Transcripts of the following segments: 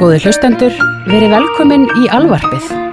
Góði hlustendur, verið velkomin í alvarfið.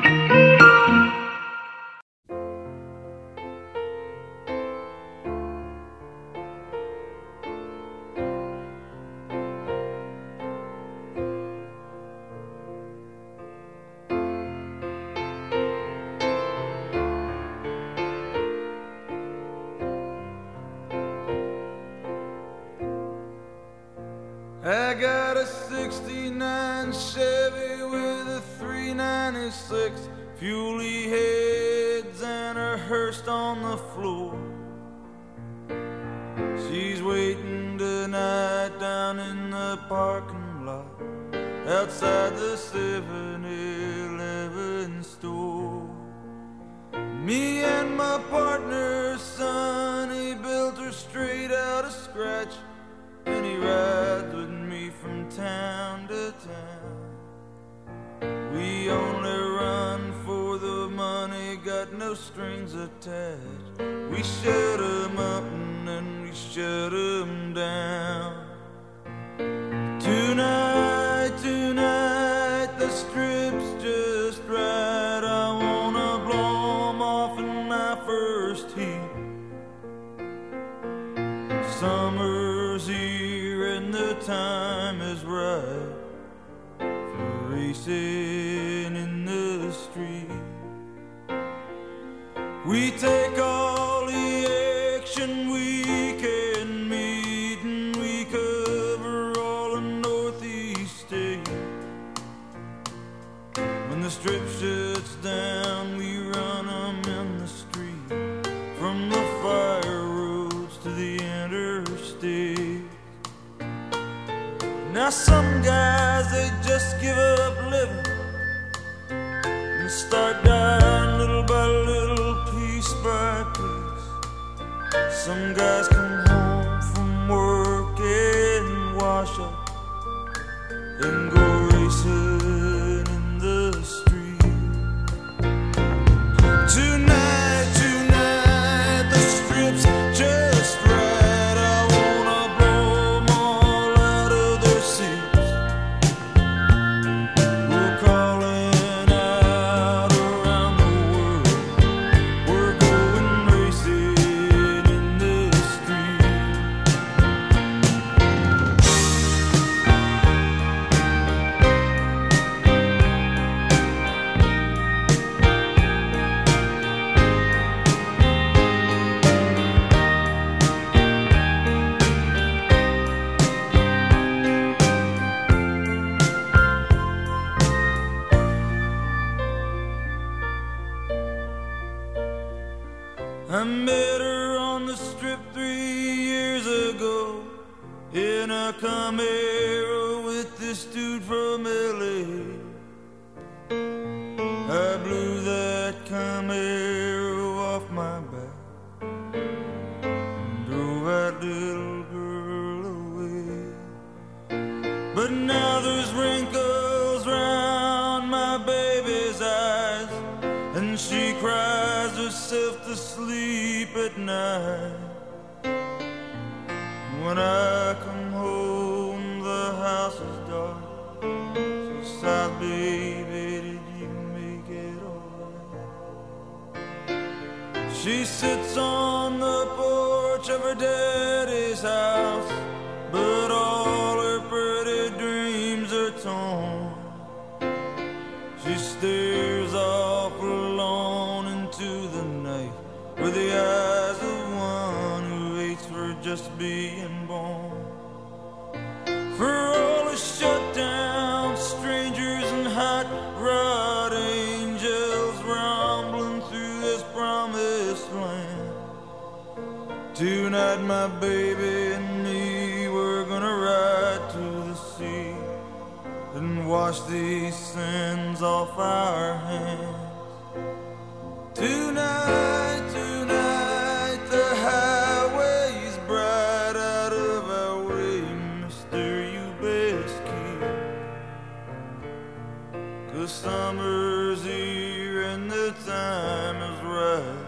summer's here and the time is right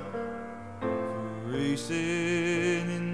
for racing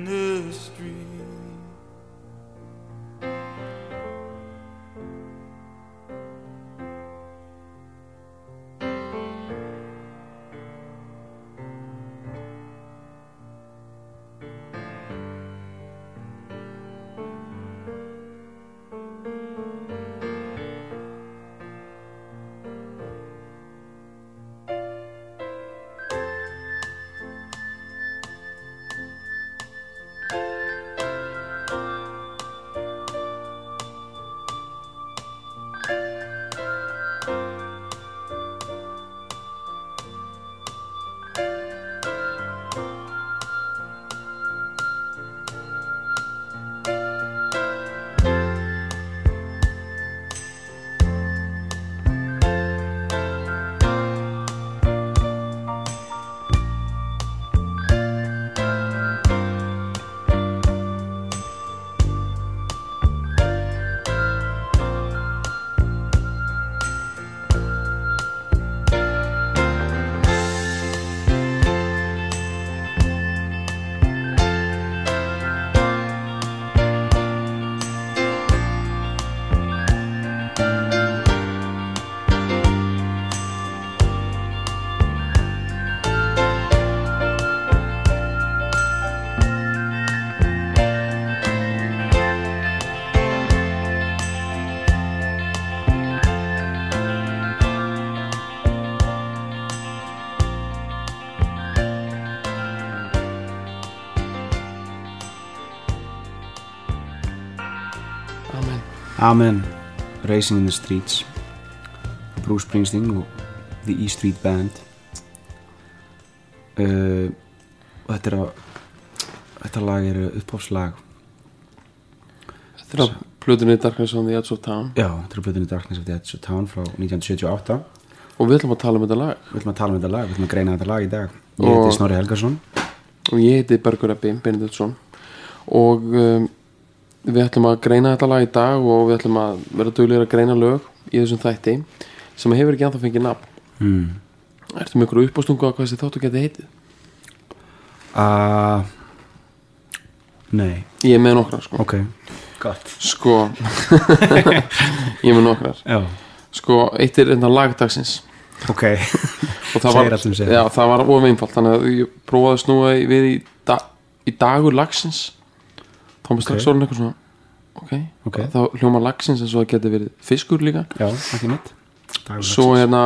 Amen. Racing in the Streets. Bruce Springsteen og The E Street Band. Uh, og þetta er að þetta lag er uppáfslag Þetta er á Plutunni Darkness on the Edge of Town. Já, þetta er Bloodin Darkness of the Edge of Town frá 1978 Og við ætlum að tala um þetta lag. Við ætlum að tala um þetta lag, við ætlum að greina þetta lag í dag. Ég heiti Snorri Helgason. Og ég heiti Bergur Ebbi Benediktsson. Og um, við ætlum að greina þetta lag í dag Og við ætlum að vera duglegir að greina lög Í þessum þætti Sem hefur ekki anþá fengið nafn. Mm. Ertu með ykkur uppástungu að hvað þessi þáttu geti heitið? uh, nei, Ég er með nokkrar sko. Ok. Gott. Sko. Ég er með nokkrar. Já, Sko, eitt er þetta lagdagsins ok. Það Segir allt sem segir. já, það var of einfalt þannig að ég prófaði að snúa við í, da, í dagur lagsins þá var strax orðin eitthvað svona ok, Ok. þá hljóma lagsins eins og það geti verið fiskur líka. Já, ekki mitt. Svo hérna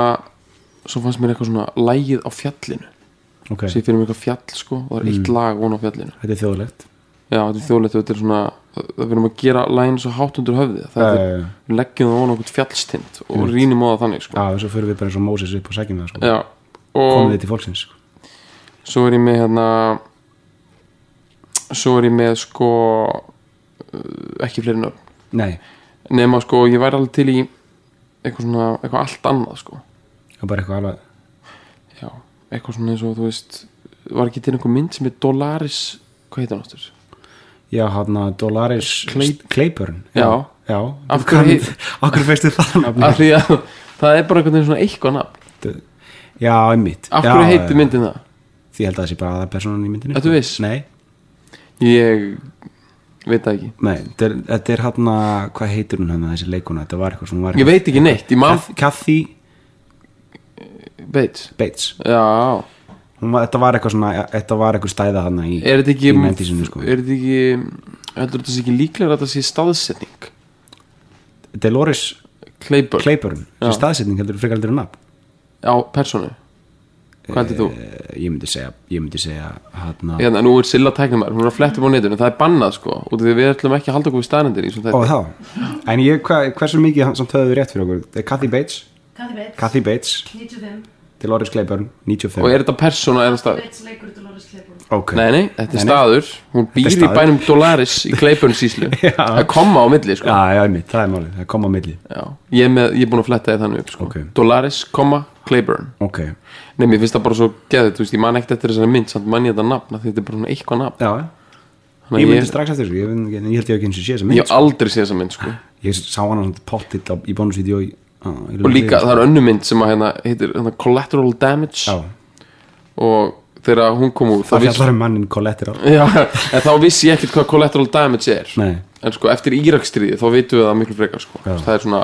svo fannst mér eitthvað svona lægið á fjallinu. Ok, svo ég fyrir mér eitthvað fjall sko og það er eitt lag von á fjallinu. Þetta er þjóðlegt. Já, þetta er þjóðlegt og þetta er svona það verðum að gera lægin svo hátt undir höfði það er, uh, við leggjum það von á okkur fjallstind og rýnum á það þannig sko. Já, svo fyrir við bara eins og Moses upp og sækjum það sko. já, komum og við til fólksins sko. svo er ég með hérna svo er ég með sko uh, ekki fleiri nöfn. Nei, nema sko ég væri alveg til í eitthvað svona, eitthvað allt annað sko. Er bara eitthvað alveg já, eitthvað svona eins og þú veist var ekki til einhver mynd sem er Dolaris hvað heitir hann áttur? já, hann að Dolaris Clayburn. Já. já, Af hverju okkur feistu það nafni af því að það er bara veginn svona eitthvað nafn. Já, einmitt. Af já, hverju heitir myndin það? því ég held að það sé bara aða personan í myndinu Ertu viss? nei, ég veit það ekki. Nei, þetta er, þetta er hann að hvað heitir hún hann þessi leikuna, þetta var eitthvað sem hún var ég veit ekki neitt, ég man Kath- Kathy veit, Bates. Já. Hún var, þetta var eitthvað svona, þetta var eitthvað stæða hann í er þetta ekki í mentísinu sko. er þetta ekki heldur þetta sé ekki líklega að þetta sé staðsetning? Dolores Claiborne. Clayburn, Já. sem staðsetning heldur frekar heldur en nafn. Á personu hvað heldur þú? Eh, ég myndi segja, ég myndi segja hann að, Hérna, nú er Silla tæknumar, hún er að fletta upp á netinu það er bannað sko, út af því við ætlum ekki að halda okkur við staðnendir í svona ó þetta þá en ég, hva, hversu mikið hann samt höfðu rétt fyrir okkur er Kathy Bates, Kathy Bates, Kathy Bates 95 Dolores Clayburn, 95 og er þetta persóna eða staður? Bates leikur Dolores Claiborne ok, Nei, nei, þetta er Nei, nei. staður hún býr í staður. bænum Dolaris í Claiborne síslu Já. það er komma á milli sko. já, já, einmitt, það er málið, það kom á milli Já. ég, er með, ég er búin að fletta þið þannig upp sko. Ok. Dolaris, komma, Claiborne. Ok, Nei, mér finnst það bara svo geðið, þú veist, ég man ekkert eftir þessari mynd samt man ég þetta nafn, þetta er bara svona eitthvað nafn. Já. Ég myndi strax eftir þessu, ég, en ég held ég ekki eins og sé þessa ég mynd hef aldrei séð þessa mynd sko. ég sá hana svona pottitt í bónusvídeó og líka það er önnu mynd sem að hérna, heitir hérna, Collateral Damage. Já, og þegar hún kom út þá það fjallar um mannin Collateral. Já, en þá vissi ég ekkert hvað Collateral Damage er. Nei, en sko eftir Írakstríði þá vitum við það miklu frekar sko. Já. það er svona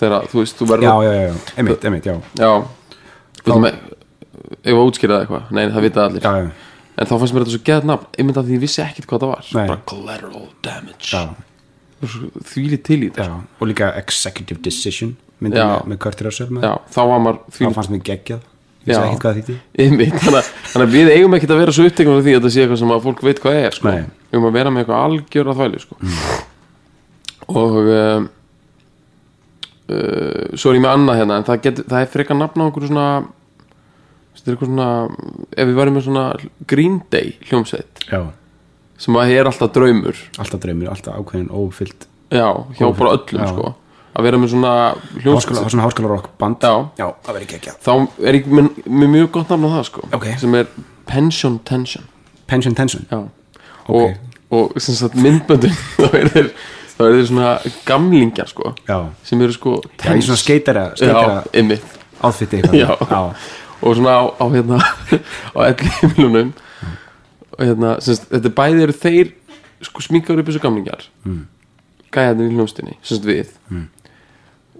þegar þú veist, þú verður já, já, já, einmitt, einmitt, já. Já. Við ætlum að ef að útskýra það eitthvað, nei það vita allir. Já, já, en þá fannst mér þetta svo geðað nafn. Einmitt að því ég vissi ekkert hvað það var. Nei. bara Collateral Damage. Já, því lítið til í þetta já. og líka Executive Decision myndi Já. með, með með, já, þá var því fannst mér geggjað. Ég Já. veist ekki hvað þýtti Einmitt, þannig, þannig að við eigum ekkert að vera svo uppteknum af því að þetta sé eitthvað sem að fólk veit hvað er sko. Mm. eigum að vera með eitthvað algjör að þvæli sko. og um, uh, svo er ég með annað hérna en það, get, það er frekar nafn á einhverju svona þetta er eitthvað svona ef við varum með svona Green Day hljómsveit já, sem að er alltaf draumur alltaf draumir, alltaf ákveðin ófyllt já, hjá bara öllum já. sko. að vera með svona hljómsveit svona háskóla rock band Já. já, það verður geggjað þá er ég með, með mjög gott nafn á það sko, Ok. sem er Pension Tension Pension Tension Já Ok. Og, og sem sagt myndböndun þá er þeir þá er þeir svona gamlingjar sko já, sem eru sko já, í svona skeitara Já, skeitara Já. já, og svona á, á hérna á elli heimilunum og hérna, sem sagt, þetta bæði eru þeir sko sminkaður upp þessu gamlingjar. Mm. gæðarnir í hljómsdynni sem sagt við.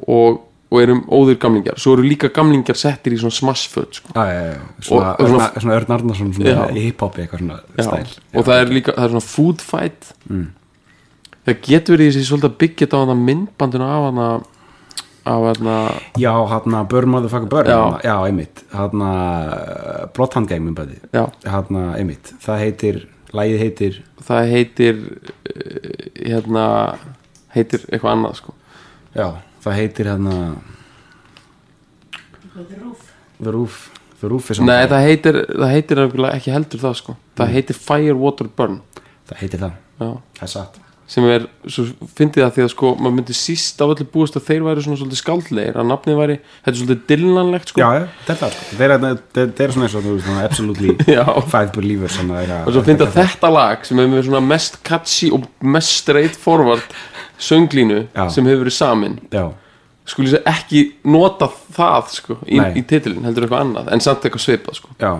Og, og erum óður gamlingjar. Svo eru líka gamlingjar settir í svona smashföt sko. já, já, já. Svona, svona- svona, Örn Arnarsson Já. í hip-hopi eitthvað svona Já, stæl. Og það er líka, það er svona food fight það getur verið þessi svolítið þetta á hana myndbandinu af hana af hana já, hann að Burn Motherfucker Burn Já. hana- já, einmitt. Myndbæði já, hann að, einmitt, það heitir lagið heitir það heitir uh, hérna heitir eitthvað annað sko. Já, það heitir hérna The Roof. The Roof er Nei, það heitir, það heitir ekki heldur það sko. Það heitir Fire, Water, Burn. Það heitir það, Já. það er satt sem er, svo fyndið það því að sko maður myndi síst af öllu búist að þeir væri svona svolítið skáldlegir, að nafnið væri þetta er svolítið dillanlegt sko. Já, þetta er sko. Þeir eru- svona eins og þú veist, absolutely five believers er og svo fyndið þetta lag sem er með svona mest catchy og mest straight forward sönglínu Já. sem hefur verið samin. Já, skulle ég ekki nota það sko í, í titilin, heldur eitthvað annað en samt eitthvað svipað sko, já.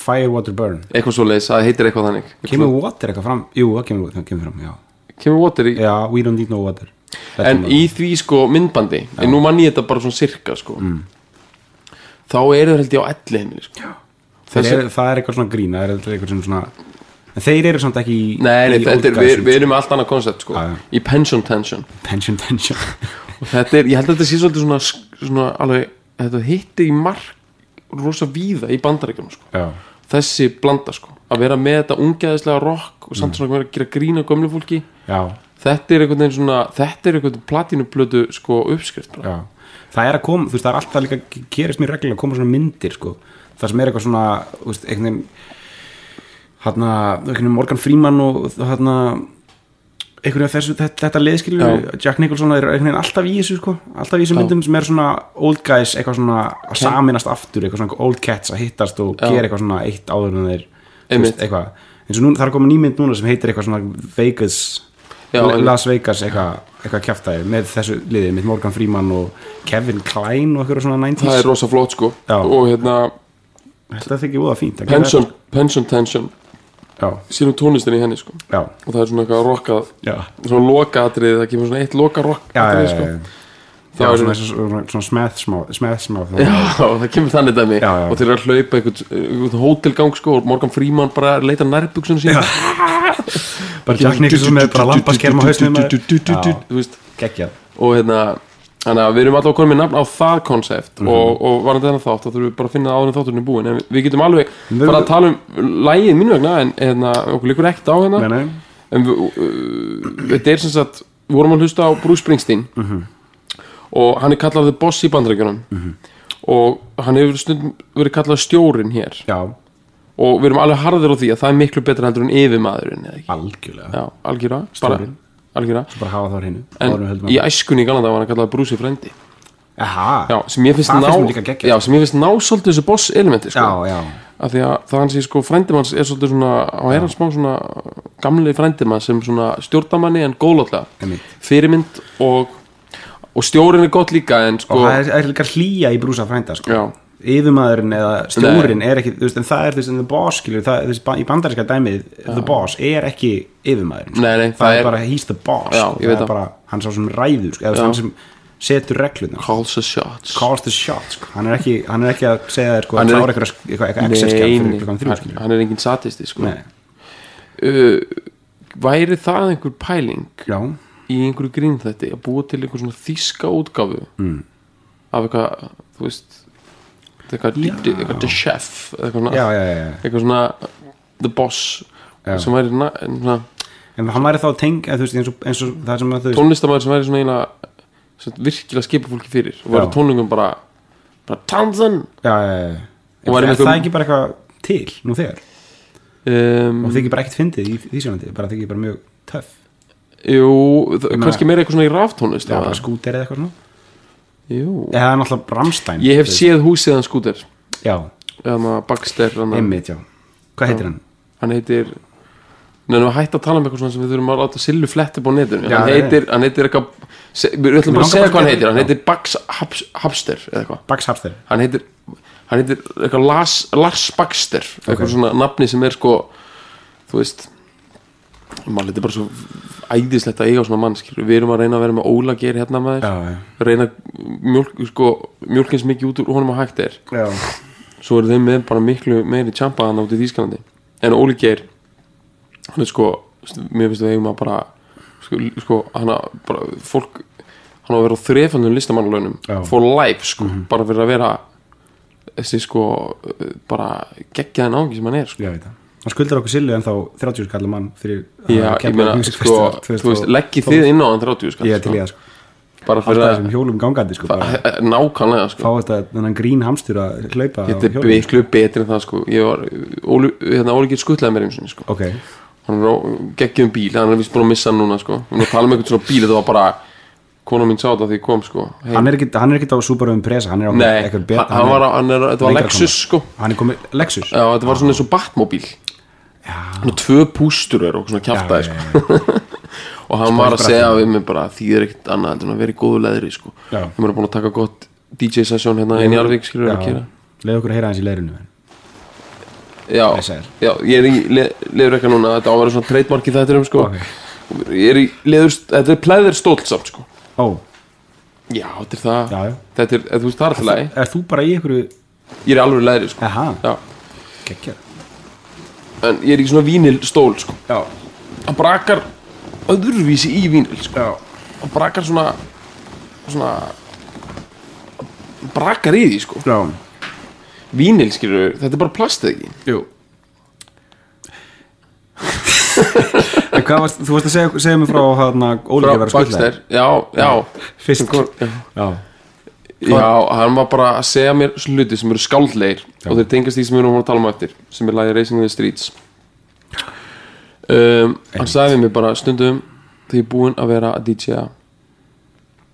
Fire, Water, Burn. Eitthvað svoleiðis að það heitir eitthvað þannig. Kemur Water eitthvað fram? Jú, það kemur, kemur fram, já kemur water í Já, We Don't Need No Water. Þetta en í því sko myndbandi en nú mann ég þetta bara svona sirka sko. Mm. þá eru þeir held ég á elli heimili sko. Þeir þessi- eru, það er eitthvað svona grína Það er eitthvað sem svona En þeir eru samt ekki í, nei, nei í þetta er, old við, guys, við erum með allt annað koncept sko Já, já. í pension tension. Pension tension. Og þetta er, ég held að þetta sé svolítið svona, svona alveg, þetta hitti í mark rosa víða í bandaríkjunum sko. Já, þessi blanda sko. Að vera með þetta ungeðislega rock og Mm. samt svona vera að gera grína gömlu fólki. Já, þetta er einhvern veginn svona þetta er einhvern veginn platínublötu sko uppskrift bara. já. Það er að koma, þú veist, það er alltaf líka gerist mér reglulega að koma svona myndir, sko. Það sem er eitthvað svona, þú veist, einhvern veginn hérna, einhvern veginn Morgan Freeman og hérna einhverju af þessu, þetta, þetta liðskilu Já. Jack Nicholson er einhvern veginn alltaf í þessu sko, alltaf í þessu myndum sem er svona old guys, eitthvað svona að saminast aftur, eitthvað svona old cats að hittast og gera eitthvað svona eitt áður en þeir veist, eitthvað, eins og nú, það er komið nýmynd núna sem heitir eitthvað svona Vegas Já. Las Vegas eitthvað, eitthvað kjaftaði með þessu liði, með Morgan Freeman og Kevin Klein og eitthvað svona 90s það er rosa flott sko Já. og hérna þetta þykir úða fínt pension, pension tension. Sínum tónlistin í henni sko. Og það er svona eitthvað rockað já, svona lokaatrið, það kemur svona eitt loka rock já, já, atrið, sko. Það er- svona, svona, svona Já, það kemur þannig dæmi. Já, já. og þeir eru að hlaupa einhvern, hótelgang sko og Morgan Freeman bara leita nærbuksunum sín bara Jack Nicholson með bara lampaskerm á hausnum geggjað. Og hérna þannig að við erum alltaf komin með nafn á það konsept og, og varandi þennan þátt þá þurfum við bara að finna áður en þátturinn er búin en við getum alveg Við- bara að tala um lægið mínu vegna en hérna, okkur líkur ekkert á hérna. Nei, nei, en uh, þetta er sem sagt við vorum að hlusta á Bruce Springsteen. Og hann er kallað The Boss í bandarækjunum og hann hefur stundum verið kallað stjórin hér. Já, og við erum alveg harðir á því að það er miklu betra heldur en ekki? Algjörlega. Já, algjöra, bara, Höldum í æskunni í Galanda var hann kallað Bruce frendi Aha, já, sem ég finnst ná já, sem ég finnst ná svolítið þessu boss elementi sko. já, já, af því að það hans í sko frændimanns er svolítið svona, á er hann smá svona gamli frændimann sem svona stjórnamanni en góðlótlega fyrirmynd og og stjórin er gott líka en sko og það er, er líka hlýja í brúsa frænda sko. já, yfirmaðurinn eða stjórin er ekki, þú veist, en það er þess að the boss skilur, það, þess, í bandaríska dæmið the boss er ekki yfirmaðurinn sko. Nei, nei, það, það er er- bara he's the boss Já, það er það. bara, hann sá sem ræður sko, eða Já. hann sem setur regluna calls the shots calls the shot sko. hann, er ekki, hann er ekki að segja þér sko, Hann að er klára eitthvað, eitthvað, eitthvað þrjú hann, hann er engin satisti sko Nei. uh, væri það einhver pæling já, í einhverju grín þetta að búa til einhver svona þíska útgáfu mm. af eitthvað þú veist eitthvað, eitthvað the chef eitthvað já, já, já, eitthvað svona the boss sem væri na, svona, en hann væri þá teng veist, eins, og, eins og það sem að veist tónlistamæður sem væri svona eina sem virkilega skipa fólki fyrir og væri tónlingum bara bara Townsend. Er með það einhver- ekki bara eitthvað til nú þegar? Um, og þykir bara ekkert fyndið í því sjónandi bara þykir bara mjög töff. Jú, það- kannski meira eitthvað svona í ráftónlist skúter eða eitthvað svona Eða náttúrulega Ramstein ég hef séð húsið hans skúter. Já, eða Baxter hann, einmitt, já. Hvað heitir hann? hann heitir Nei, við hætti að tala um eitthvað svona sem við þurfum að láta Sillu flett upp á netinu. Já, hann heitir, hann heitir eitthvað se, við ætlum bara að langar segja bara hvað hann að- heitir. hann heitir Bax Haps, Hapster eða eitthvað. Bax Hapster hann heitir, hann heitir eitthvað Lars, Lars Baxter eitthvað svona nafni sem er sko þú veist maður þetta er bara svo æðislegt að eiga svona mann við erum að reyna að vera með Óla Geir hérna Já, já. Reyna að mjólk, sko, mjólkins mikið út úr honum að hægt er. Já, svo eru þeim með bara miklu meiri tjampa hann út í Þýskalandi. En Óli Geir hann er sko, mér finnst við eigum að bara sko, sko hann að bara, fólk, hann á að vera á þrefandun listamannlaunum Já. for life sko, bara fyrir að vera þessi sko bara geggjaðan ángi sem hann er sko. ég veit það hann skuldar okkur sillu en þá 30 skallar mann fyrir Já, ég meina, sko, þú veist, leggið þið inn á hann 30 skall ég er til í sko. það sko. Bara fyrir þessum hjólum gangandi sko bara. að nákvæmlega sko. Fá þetta þennan grín hamstur að hlaupa Þetta er miklu betri en það sko. Ég var, hérna Óli getur skuttlaði mér eins og sko. Ok, Hann á geggjum bíl, hann er vist búin að missa hann núna sko. Er að tala um einhvern svona bíl, þetta var bara Kona mín sá þetta því ég kom sko. Hey. hann er ekkit hann er ekkit á Subaru Impreza hann er á eitthvað bet- hann, var á, hann er, þetta var Lexus sko. Hann er komið Lexus? Já, þetta var svona eins og Batmobíl Svona tvö pústur og svona kjaftaði já, sko. Og hann var að segja við mig bara Þýðir ekkert annað en að vera í góðu leðri sko. Já. Ég er búin að taka gott DJ-sessjón hérna inn í Arvík leið okkur að heyra hans í leirinu Já, já, ég er í le, leður eitthvað núna Þetta á að vera svona trademark í þetta um sko. Ok. Ég er í leður, þetta er plæðir stóll samt sko. Ó, Já, þetta er það. Já, já. Þetta er, þú veist, það er lagi. er þú bara í einhverju Ég er alveg leðri sko. Aha, Já, geggjað en ég er í svona vínil stól sko. Já, Hann brakar öðruvísi í vínil sko. Hann brakar svona Svona Brakar í því sko. Já. Vínil skilur, þetta er bara plastið ekki? Jú. Varst, þú varst að segja, segja mig frá vera Baxter, skuldlega já, já. Fyrst, Já. Já, hann var bara að segja mér hluti sem eru skáldlegir og þeir tengast því sem við erum að tala um eftir sem er lagi Racing in the Streets. Um, Hann sagði mér bara stundum þegar ég er búinn að vera að DJ-a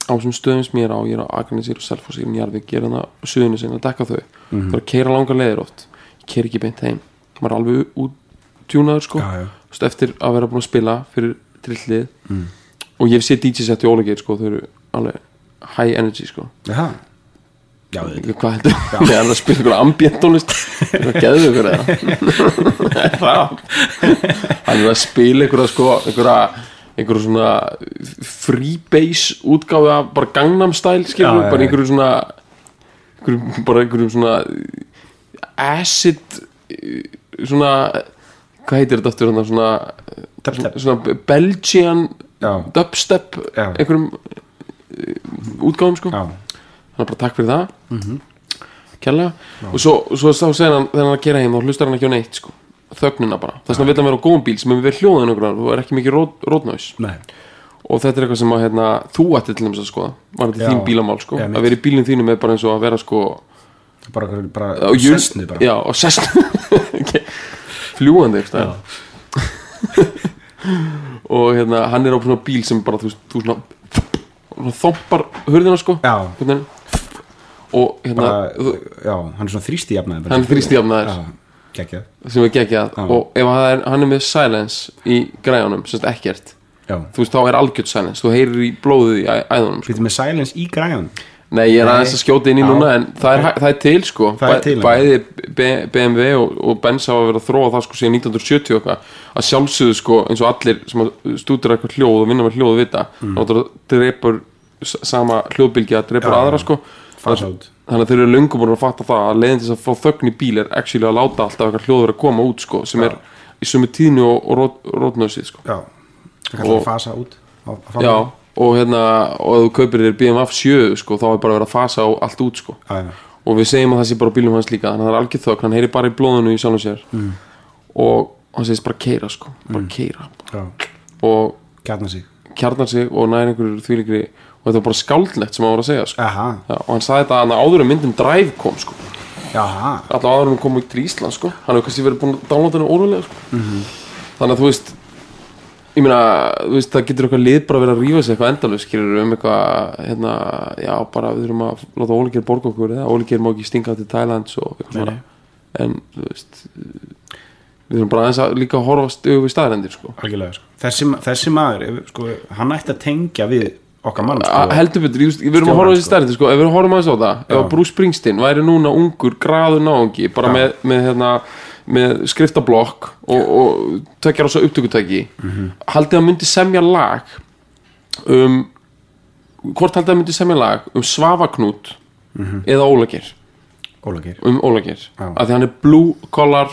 á þessum stöðum sem ég er á ég er á Akranesir og Selfossi í Njarvík ég er hann á suðinu sinna að dekka þau. Það er að keira langar leiðir oft. Ég keir ekki beint heim. Maður er alveg út tjúnaður sko. Já, já. Veist, eftir að vera búinn að spila fyrir trillið. Mm. og ég hef séð DJ-sett í ólegeir sko þau eru alveg high energy sko. Jaha. Já, hvað heldur? Ég er að spila ykkur ambient tónlist. Hvað geðu ykkur eða hann er að spila ykkur sko ykkur ykkur svona freebase útgáfi af bara Gangnam Style skilur, já, bara ykkur svona ykkur, bara ykkur svona acid svona hvað heitir þetta aftur hérna, svona svona Belgian dubstep einhverjum útgáfum sko. Já, er bara takk fyrir það. Mm -hmm. kærlega og svo, svo þá segir hann þegar hann að gera heim þá hlustar hann ekki á neitt sko. Þögnina bara, þess vegna vil hann vera á góðum bíl sem er við hljóðin okkur og er ekki mikið rótnæs og þetta er eitthvað sem að hérna, þú ætti til dæmis að skoða. Var þetta Já. þín bílamál sko? Já, mitt. að vera í bílinn þínum er bara eins og að vera sko Bara, bara, á sessni bara. Já, Ok. fljúgandi eitthvað og hérna hann er á svona bíl sem bara þú, þú svona þompar hurðina sko Já. Og hérna bara, Já, hann er svona þrýsti jafnaði hann er þrýstjafnaður Já, geggjað. Sem er geggjað. Og ef er, hann er með silence í græjunum, semst ekkert Já, þú veist, þá er algjört silence, þú heyrir í blóðið í æðunum sko. Með silence í græjun nei, ég er aðeins að skjóta inn í núna en það er, það er til sko. Það er til, bæði BMW og, og Benz hafa verið að þróa það sko síðan 1970 og eitthvað. Að sjálfsögðu sko eins og allir sem stúdur eitthvað hljóð og vinna með hljóð vita mm. þá drepur s- sama hljóðbylgja drepur Já, aðra já. sko. Þannig að þeir eru löngu búin að fatta það að leiðin þess að fá þögn í bíl er actually að láta alltaf eitthvað hljóð vera að koma út sko sem er í sömu tíðni og, og rót, rótnösið sko. Já, það kallar Og- að fasa út. Á, já og hérna og ef þú kaupir þér BMF 7 sko þá er bara verið að fasa á allt út sko. Já, já. og við segjum að það sé bara bílum hans líka þannig að það er algjör þögn, hann heyri bara í blóðinu í sjálfum sér. Mm. og hann segist bara keira sko, bara keira já. og kjarnar sig. og næri einhverjur þvílíkri og þetta var bara skáldlegt sem hann var að segja sko. Já, og hann sagði þetta að áður en myndin Drive kom sko. Alltaf áður hún kom til Ísland sko. Hann hefur kannski verið búin að downloada henni órulega sko. þannig að þú veist ég meina, þú veist, það getur eitthvað lið bara að vera að rífa sig eitthvað endalus um eitthvað, hérna, já, bara við þurfum að láta Óligir borga okkur eða Óligir má ekki stinga til Thailands og eitthvað svona. En, þú veist við þurfum bara aðeins að líka horfast yfir við staðarendir sko. Algjörlega, sko. þessi, þessi maður sko, hann ætti að tengja við okkar mann sko. Heldur betur, just, við erum að horfa á þessi sko. stærndi sko, ef við horfum aðeins á það ef að Bruce Springsteen væri núna ungur graður náungi, bara Já. með, með, hérna, með skriftablokk og, og tekjar á svo upptökutæki Mhm. haldið að myndi semja lag um hvort haldið að myndi semja lag um Svavaknút Mhm. eða Ólagir Ólagir um Ólagir, af því hann er blue collar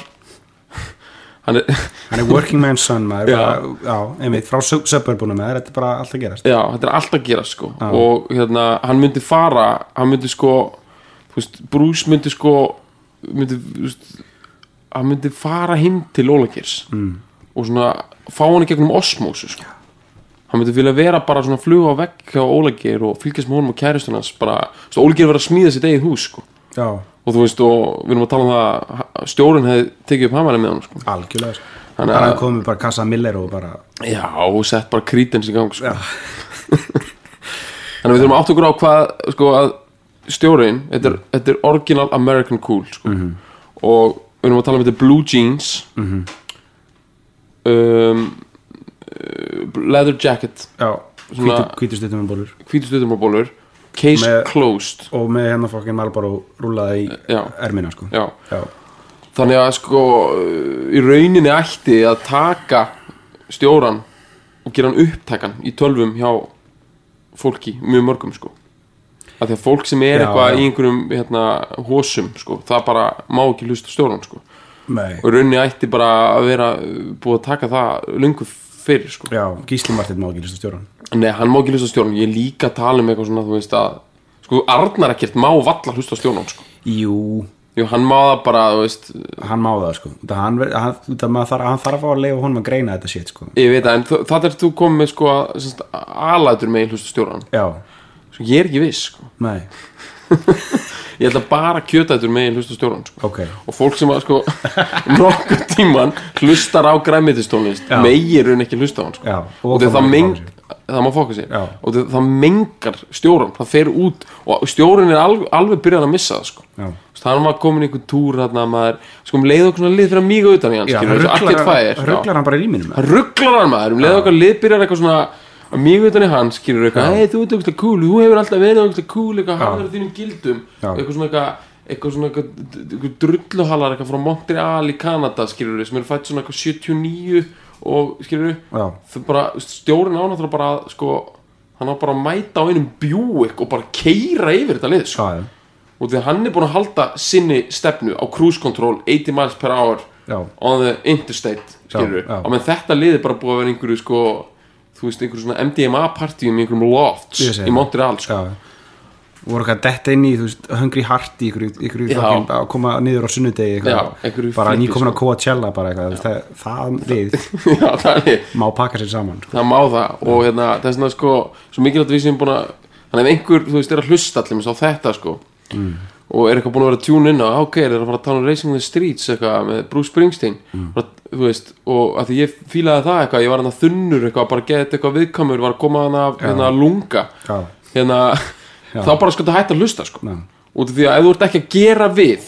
hann er Hann er working man's son maður bara, já, einmitt, frá sub- suburbunum maður Þetta er bara allt að gerast Já, þetta er alltaf að gera sko Já. og hérna, hann myndi fara hann myndi sko þú veist, Bruce myndi sko myndi, þú veist, hann myndi fara heim til Ólakirs mm. og svona fá hann í gegnum osmósu sko. hann myndi vilja vera bara svona fluga á vegg hjá Ólakir og fylgjast með honum og kæristunans bara, svo Ólakir var að smíða sitt eigið hús sko. Já, og þú veist, og við erum að tala um það að stjórinn hefði tekið upp hamarinn með hann sko. algjörlega sko. Þannig bara að- hann komið bara kassa Miller og bara já, og sett bara krítins í gang sko. Þannig að við þurfum að átt okkur á hvað sko, að stjórinn, þetta er, þetta er original American cool sko. og við erum að tala um þetta blue jeans. Um, uh, leather jacket. Já, Svona- hvítu stuttum með bólur hvítustutum og bólur case Með- closed og með hérna fokkin Malboro rúlaði í Já. ermina sko já. já, þannig að sko í rauninni ætti að taka stjóran og gera hann upptækan í tölvum hjá fólki, mjög mörgum sko að því að fólk sem er eitthvað í einhverjum hérna, hósum sko, það bara má ekki hlusta stjóran sko Nei. og rauninni ætti bara að vera búið að taka það lungu fyrir sko. Já Gísli Martin má ekki listu stjóran Nei, hann má ekki hlusta á stjórnum. Ég líka tala um eitthvað svona, þú veist að Sko, Arnar ekkert má valla hlusta á stjórnum sko. jú, Jú, hann má það bara, þú veist. Hann má það sko. Það hann, hann, það maður hann þarf að fá að leifa honum að greina þetta shit sko. Ég veit það, en það er þú komið sko að semst, alætur með hlusta á stjórnum. Já, Svo ég er ekki viss, sko. Nei, Ég ætla bara kjötætur með hlusta á stjórnum sko. ok Og fólk sem að, sko, nokkuð tíman hlustar á græmitistónlist. Meir en ekki hlusta á hann, sko Já, og og það það, má meng, fóka sig. það má Já. og það, það mengar stjóran það fer út og stjóran er alveg, alveg byrjað að missa það sko. Já. Veist, hann var komin í einhvern túr þarna maður, sko um leið okkur svona lið fyrir að míga utan í já. rugglar hann bara í rýminum hann rugglar hann maður um leið okkur lið byrjar eitthvað svona að utan í hann skilur eitthvað, hei þú ert eitthvað cool. Þú hefur alltaf verið eitthvað cool eitthvað hann er þínum gildum. Eitthvað svona eitthvað eitthvað svona eitthvað, drulluhalar eitthvað frá Montreal í Kanada skilur sem eru fætt svona eitthvað 79 og skilur það bara, stjórin ánáttúrulega bara sko, hann á bara að mæta á einum bjúik og bara keira yfir þetta lið sko. og því hann er búin að halda sinni stefnu á cruise control 80 miles per hour já, on the interstate skilur já. og menn þetta lið er bara búið að vera einhverju sko, þú veist, einhverju svona MDMA partíum í einhverjum lofts í. Montreal sko. voru eitthvað detta inn í, þú veist, hungry heart í Já. fucking, að koma niður á sunnudegi Já, einhverju bara nýkomin á sko. Coachella bara eitthvað, það, það við já, það má pakka sér saman sko. það má það og hérna, það er svona sko svo mikilvægt við sem búin að þannig ef einhver, þú veist, er að hlusta allir á þetta sko og er eitthvað búin að vera tjún inn á ok, er að fara að tala um Racing the Streets eitthvað með Bruce Springsteen. Mm. þú veist, og að því ég fílaði það eitthvað ég var hann að þunnur eitthvað, bara gett eitthvað viðkamur var að koma hann að hérna, lunga. Já. hérna, Já. þá bara sko þetta hægt að hlusta sko. Já. út af því að ef þú ert ekki að gera við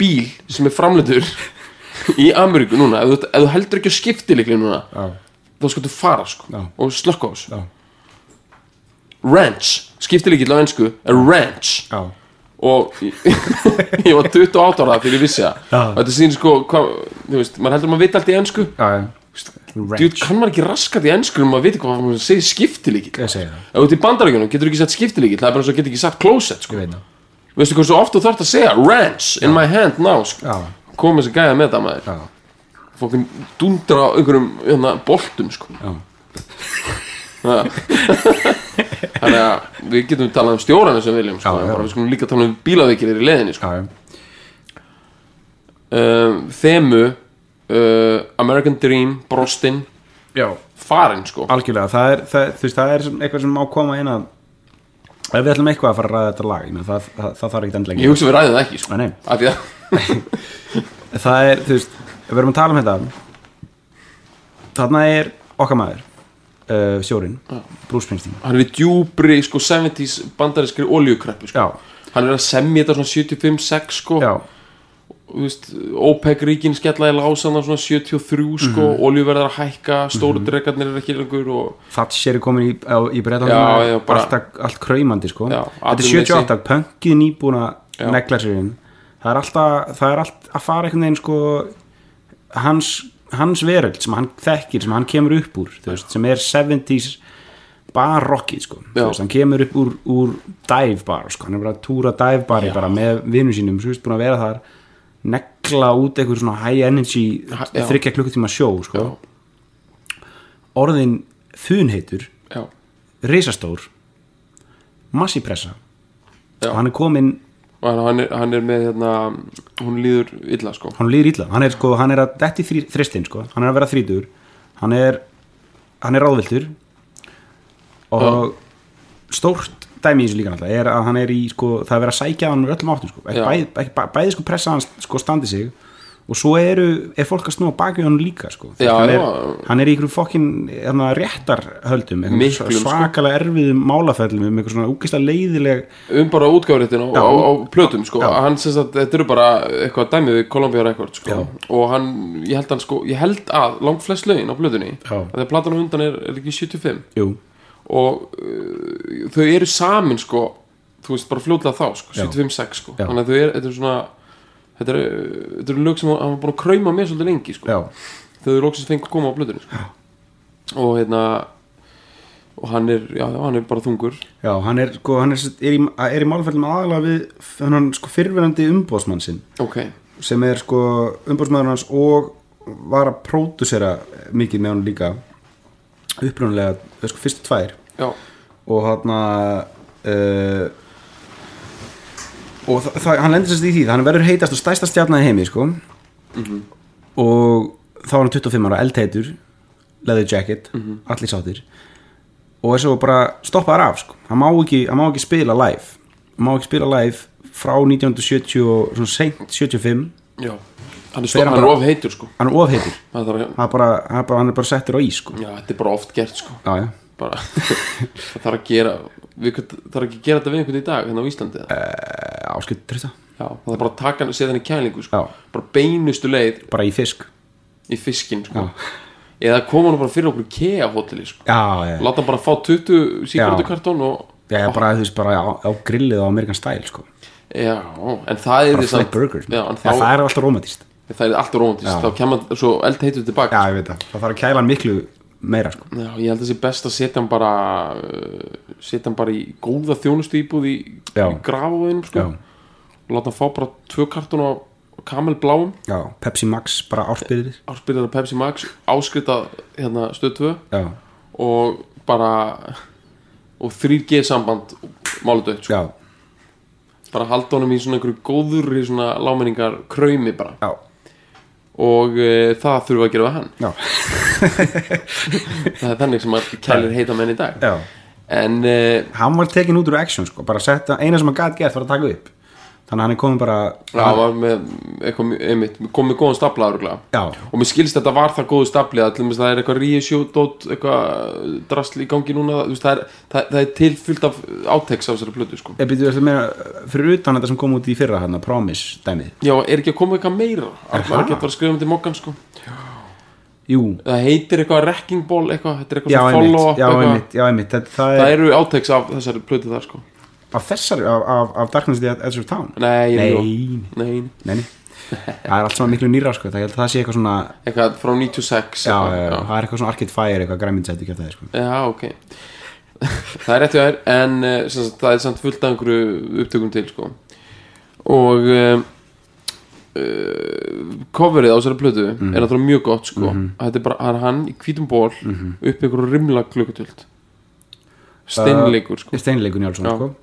bíl sem er framleitur í Ameríku núna ef þú, ef þú heldur ekki að skipti líklega núna þá sko þú fara sko og slökka á þessu. Ranch, skiptilíkill á ennsku er ranch og ég, var 28 ára þegar ég vissi það Já. og þetta sýnir sko hvað, þú veist, maður heldur að maður veit allt í ennsku já, já. Djúð, kann maður ekki raskat í ennsku um að vita hvað maður segir skiptilíkill ég segi það, ef þú ert í bandaríkjunum getur þú ekki sagt skiptilíkill það er bara eins og getur ekki sagt closet sko. það veistu hvað svo oft þú þarft að segja ranch in my hand now sko. já, komið þessi gæða með það maður já, fókin dundra á einhverjum hérna, boltum sko. já, Ha. þannig að við getum talað um stjóranu sem viljum sko. Já, já. við skulum líka tala um bílaveikir í leðinni sko. um, þemu uh, American Dream, Brostin já. farin sko algjörlega, það er, það, veist, það er eitthvað sem má koma inn að ef við ætlum eitthvað að fara að ræða þetta lag meina, það, það, það þarf ekki endilega ég hugsa við ræðum það ekki sko. Nei, nei. af því að það er, þú veist, við erum að tala um þetta þarna er okkar maður uh, sjórin, Bruce Springsteen hann er við djúbri sko, 70s bandarískri oljukreppu sko. já, hann er að semja þetta svona 75-6 sko. já, Þú veist, OPEC ríkin skella í lásana svona 73 sko, Mhm. oljuverðar að hækka stóru dregarnir er ekki lengur og Thatcher er komin í, í já, bara- allt, allt kraumandi sko. Já, þetta er atvinnuleysi. 78, pönkið nýbúin að Já. negla sér inn það er alltaf, það er allt að fara einhvern veginn sko hans, hans veröld sem hann þekkir sem hann kemur upp úr, veist, sem er 70s bar rockið sko. Veist, hann kemur upp úr, úr dive bar sko, hann er bara að túra dive bari bara með vinnu sínum, svo veist, búin að vera þar negla út eitthvað svona high energy þryggja klukkutíma sjó sko. orðin þunheitur risastór massipressa og hann er komin hann, hann, er, hann er með hérna, hún líður illa sko. Hann líður illa, hann er sko, hann er að detti þrí, þristin sko, hann er að vera þrítur hann er, hann er ráðviltur og stórt dæmi í þessu líka náttúrulega er að hann er í sko, það er verið að sækja hann öllum áttum sko, bæði, bæði sko pressa hann sko standi sig og svo eru, er fólk að snúa baki hann líka sko, Já, hann, er, hann er í ykkur fokkin hérna, réttarhöldum sko. svakalega erfiðum málaferlum um eitthvað svona úkislega leiðileg um bara útgáfréttin á, á, plötum sko. Já. hann sem sagt, þetta eru bara eitthvað dæmið við Columbia Records sko. Já. og hann, ég held, hann, sko, ég held að langt flest lögin á plötunni að þegar platan á undan er, er ekki 75 jú, og uh, þau eru samin sko, þú veist, bara fljótlega þá sko, Já. 75-6 sko. Þannig að þau eru, þetta er svona þetta eru, eru lög sem hann var búin að krauma með svolítið lengi sko. já, þau loksins fengið að koma á plötunni sko. og hérna og hann er, já, hann er bara þungur. Já, hann er sko, hann er, er, í, er í málferðum aðalega við þannig sko fyrrverandi umbóðsmann sinn. Ok, sem er sko umbóðsmaður hans og var að pródusera mikið með hann líka. Upprunalega, sko fyrstu tvær. Já, og hann uh, og hann lendir sérst í því hann verður heitast og stærsta stjarnar í heimi sko. Og þá var hann 25 ára, eldheitur leather jacket, allir sáttir. Og er svo bara stoppaður af sko. hann, má ekki, hann má ekki spila live. Hann má ekki spila live frá 1970 og svona seint 75 já. Hann er, er bara- of heitur sko. hann er ofheitur hann að, er bara, hann er bara, hann er bara settur á ís sko. já, þetta er bara oft gert sko. Já, já. bara, það þarf að gera þarf ekki að gera þetta við einhvern í dag hérna á Íslandi uh, áskilt trista já, það þarf bara að taka hann, setja hann í kælingu sko. Bara beinustu leið bara í fisk. í fiskinn sko. eða koma hann bara fyrir okkur kea hóteli sko. láta hann bara fá 20 síkartukartón og já, bara, þú veist, bara á, á grillið á Amerikan Style sko. já, en það er bara samt- burgers já, þá, það er alltaf rómatist það er alltaf rómantist Já. þá kemur hann svo eld heitur tilbaka já, ég veit það, það þarf að kæla hann miklu meira sko. Já, ég held að það sé best að setja hann bara uh, setja hann bara í góða þjónustu íbúð í, í grafavöðinum sko. Og láta hann fá bara tvö kartun á kamelbláum. Já, Pepsi Max bara áspyrðir áspyrðar af Pepsi Max áskrita hérna stöð 2 já, og bara og 3G samband málu dött sko. já, bara halda honum í svona einhverju góður í svona lámenningar kraumi bara. Já, og uh, það þurfa að gera við hann. Það er þannig sem að kælir heita menn í dag. Já. en uh, hann var tekin út úr action sko. bara setta, eina sem hann gæti gert var að taka upp þannig að hann er komin bara Já, hann var með eitthvað, einmitt, kom með góðan stapla. Já. og mér skilst þetta var það góðu stapli að það er eitthvað reissjódót eitthvað drasl í gangi núna veist, það, er, það, það er tilfyllt af áteks af þessari plötu sko. Ég byrju eftir meira, fyrir utan þetta sem kom út í fyrra hann Promise dæmið já, er ekki að koma eitthvað meira Arnar ekki að fara að skrifa um til mokkan sko. Jú, það heitir eitthvað wrecking ball eitthvað, þetta er eitthvað já einmitt, follow up já einmitt, já einmitt það, það það er eru áteks af þessari plötu þar sko. Af þessari, af, af, af Darkness at the Edge of Town nei, ég er Nei. ljó. nei, Nei, nei. það er allt svona miklu nýra sko. það, ég held að það sé eitthvað svona eitthvað frá 96 já, eitthvað, já, já, það er eitthvað svona Arcade Fire eitthvað það sko. Já, ok Það er rétt hjá þær en uh, sem sagt, það er samt fullt af einhverju upptökum til sko. og uh, uh, coverið á þessari plötu Mhm. er náttúrulega mjög gott sko. þetta er bara það er hann í hvítum ból Mhm. upp í einhverju rimla klukkutöld steinleikur sko. Steinleikur Njálsson Já. sko.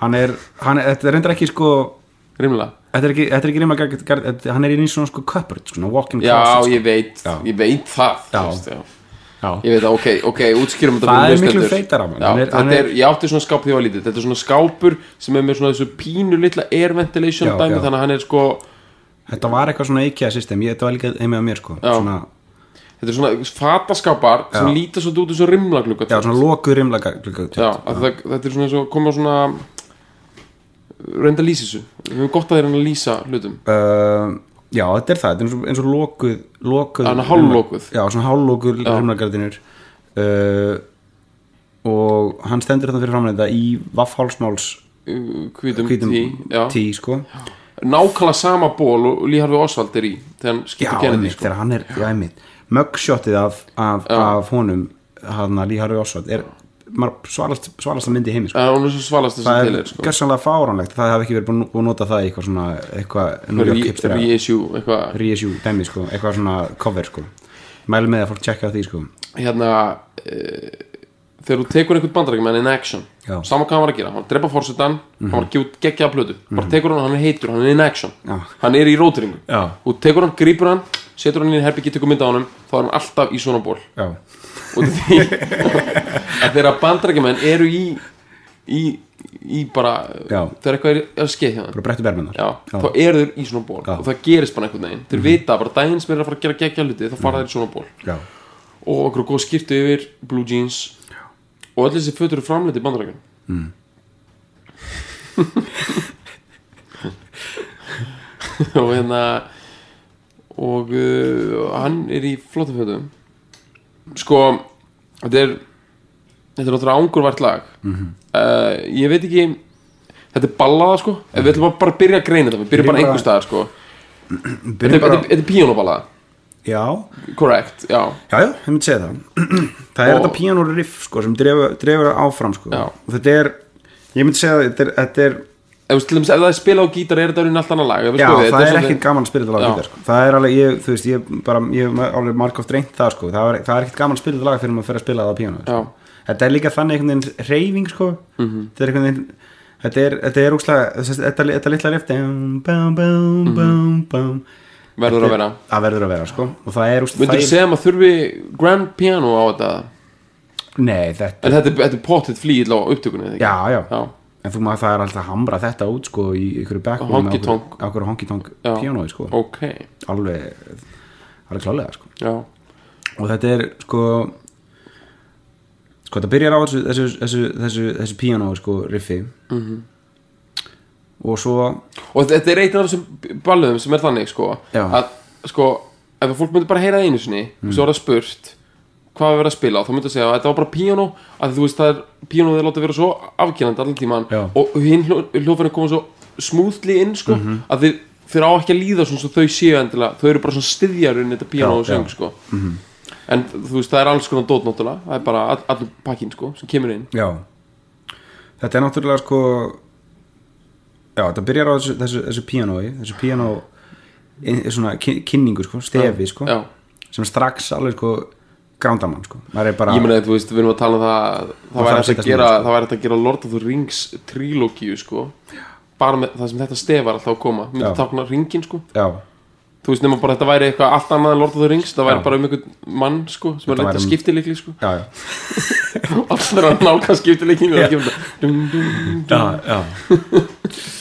Hann er, hann þetta reyndar ekki sko rimla þetta er ekki, þetta er ekki reyndar gar- gar- þetta- hann er í svona sko cupboard, svona walk-in Já, closet sko. ég veit, Já. ég veit það Já. veist, já. já. Ég veit það, ok, ok, útskýrum Það fyrir er miklu mann. Já, Hann er- er, er- Ég átti svona skáp því að lítið Þetta er svona skápur sem er með svona þessu pínu litla air ventilation Já, dæmi já. Þannig að hann er sko þetta var eitthvað svona IKEA system ég, þetta var líka heimið á mér sko. Já. svona, Þetta er svona fataskápar sem Já. líta svo út eins og rimlaglugga já, svona lokuð rimlaga Já, að það, þetta er svona eins og koma svona reynda að lýsa þessu. Við höfum gott að þeir reyna að lýsa hlutum. Uh, já, þetta er það, þetta er eins og, lokuð, lokuð Þannig að hálflokuð. já, svona hálflokuð rimlagardinur uh, og hann stendur þetta fyrir framlega í vaffhálsmáls hvítum tí, tí sko. Nákvæmlega sama ból og Lee Harvey Oswald er í þegar hann skiptir einmitt, sko. þegar hann er já, einmitt, mugshotið af, af, af honum hann að Lee Harvey Oswald er svalast, svalasta myndi í heimi sko. Það er hún er svo svalast það er til er sko. gersanlega fáránlegt. Það hefði ekki verið búin að nota það í eitthvað svona eitthvað Reissue, reissue dæmi sko, eitthvað svona cover sko. Mælu með að fólk tjekka á því sko. Hérna uh, þegar þú tekur einhvern bandarækjumenn in action Já. sama hvað hann var að gera, hann var að drepa fórsetan hann var að gefa út geggjaða plötu. Bara tekur hann, hann er heitur, hann er in action. Já. hann er í róteringu Já. og tekur hann, grípur hann, setur hann í herbyggi tekur mynda á honum, þá er hann alltaf í svona ból já, og því. Að þeirra bandarækjumenn eru í í, í bara Já. eitthvað er að skeið Já, þá eru þeir í svona ból. Já. Mhm. og það gerist bara einhvern veginn. Þeir vita bara daginn sem er að fara að gera geggja hluti þá fara þeir í svona ból. Já, og okkur góð skiptu yfir blue jeans. Og öll þessi fötur eru framleiti í bandarækjun mm. og hérna og uh, hann er í flottum fötum sko þetta er þetta er náttúrulega ángurvært lag. Mhm. uh, ég veit ekki þetta er ballaða sko. Ef við ætlum að bara byrja að greina þetta við byrjum bara einhver staðar sko. Þetta bara þetta er, píjónuballaða já, correct, já. Já, já, ég myndi segja það. Það er Og- þetta piano riff sko, sem drefur, áfram sko. Já. og þetta er, ég myndi segja að þetta er, þetta er ef, það er spila á gítar er þetta orðin allt annað lag? Já, þetta það er ekkit gaman að spila þetta lag á gítar, sko. það er alveg, ég, þú veist, ég bara, ég hef alveg margóft reynt það, sko, það er, það er ekkit gaman að spila þetta lag fyrir maður fyrir að spila það á Já. sko. þetta er líka þannig einhvern veginn reyfing, sko. Mhm. þetta er einhvern veginn þetta er, þetta er úkslega, þetta, þetta litla bum, Mhm. verður að vera. það verður að vera, sko. Og það er, úkslega, myndur þú segja að maður þurfi grand piano á þetta? Nei, þetta, en þetta, er- þetta er potið flýill á upptökunni já, já, en þú maður það er alltaf að hamra þetta út, sko, í ykkur backbone á ykkur honky tonk Já. pianoi, sko ok alveg, alveg klálega, sko já, og þetta er sko sko þetta byrjar á þessu þessu, þessu, þessu, þessu piano sko riffi Mhm. og svo og þetta er einn af þessum balluðum sem er þannig sko Já. að sko ef fólk myndi bara heyra það einu sinni Mm. og svo er það spurt hvað við verið að spila þá myndi það segja að þetta var bara piano að þú veist það er pianoð er látið vera svo afkjælandi allan tíman Já. og hinn hljófærin koma svo smúðli inn sko Mhm. að þeir, þeir á ekki að líða svona svo þau séu endilega þau eru bara svona styðjarinn þetta piano og söng sko. En þú veist það er alls konar dót náttúrulega það er bara all, allur pakkin sko sem kemur inn. Já. Þetta er náttúrulega sko já þetta byrjar á þessu, þessu, þessu pianoi þessu piano kynningu sko, stefi sko sem strax alveg sko grándamann sko. Er bara Ég meina, þú veist, við erum að tala um það það þarf væri að hægt að gera sko. það að gera Lord of the Rings trilógíu, sko. Bara með það sem þetta stef var alltaf að koma. Myndi Já. tákna ringin, sko. Já, þú veist, nema bara þetta væri eitthvað allt annað en Lord of the Rings. Það væri Já. bara um einhvern mann, sko sem er Þetta leitt að um- skipti líkli, sko. Já, já, allir að nálga skipti líkli já, já.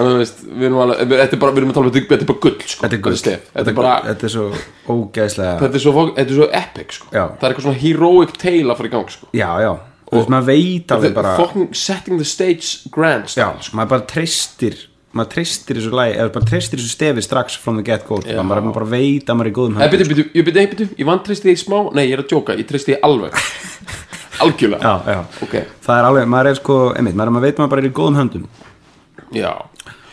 þannig að veist, við erum alveg þetta er bara, við erum að tala um þetta þetta er bara gull, sko. Þetta er gull. stef, þetta er bara þetta er svo ógeðslega þetta er svo, fó- þetta er svo epic, sko. Já. það er eitthvað svona heroic tale að fara í gang, sko. Já, já, þú veist maður veit alveg bara fucking setting the stage grand Já, style, sko. maður bara treystir maður treystir þessu lagi, eða bara treystir þessu stefi strax from the get go, Já. maður maður bara veit að maður er í góðum Nei, höndum byrju, byrju, ég byrju, byrju, ég vann treysti því smá Nei, ég er að djóka, ég treysti því alveg. Algjörlega. Já, já, Ok, það er alveg, maður er sko einmitt, maður, maður veit að maður bara er í góðum höndum. Já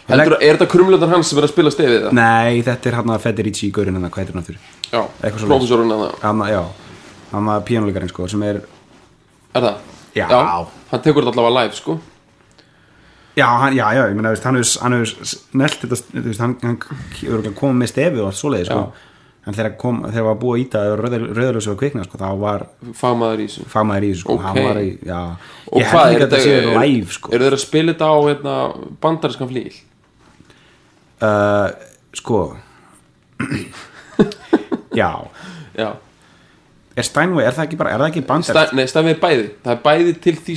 Heldur, er þetta krumlöndar hans sem er að spila stefið það? Nei, þetta er hann að Federici í gaurinn en það, hvað heitir hann aftur? Já, Eitthvað svoleiðis. prófessorinn að það Hann að, já, hann að píanuleikarinn sko, sem er Er það? Já. Hann tekur þetta allavega live, sko Já, hann, já, já, ég veist, hann hefur hann hefur nelt þetta, þú veist, hann, hann hefur komið með stefi og allt svoleiði, sko en þegar kom, þegar var búið að íta rauðalösu og kvikna, sko, þá var Fagmaður í þessu fagmaður í þessu, sko, Ok. hann var í, já Og hvað, er að þetta sé er- live, sko Eru þeir að spila þetta á hérna, bandariskan flíl? Uh, sko. Já. Já. Er Steinway, er það ekki bara, er það ekki bandar Sta, Nei, Stænvei er bæði. Það er bæði til því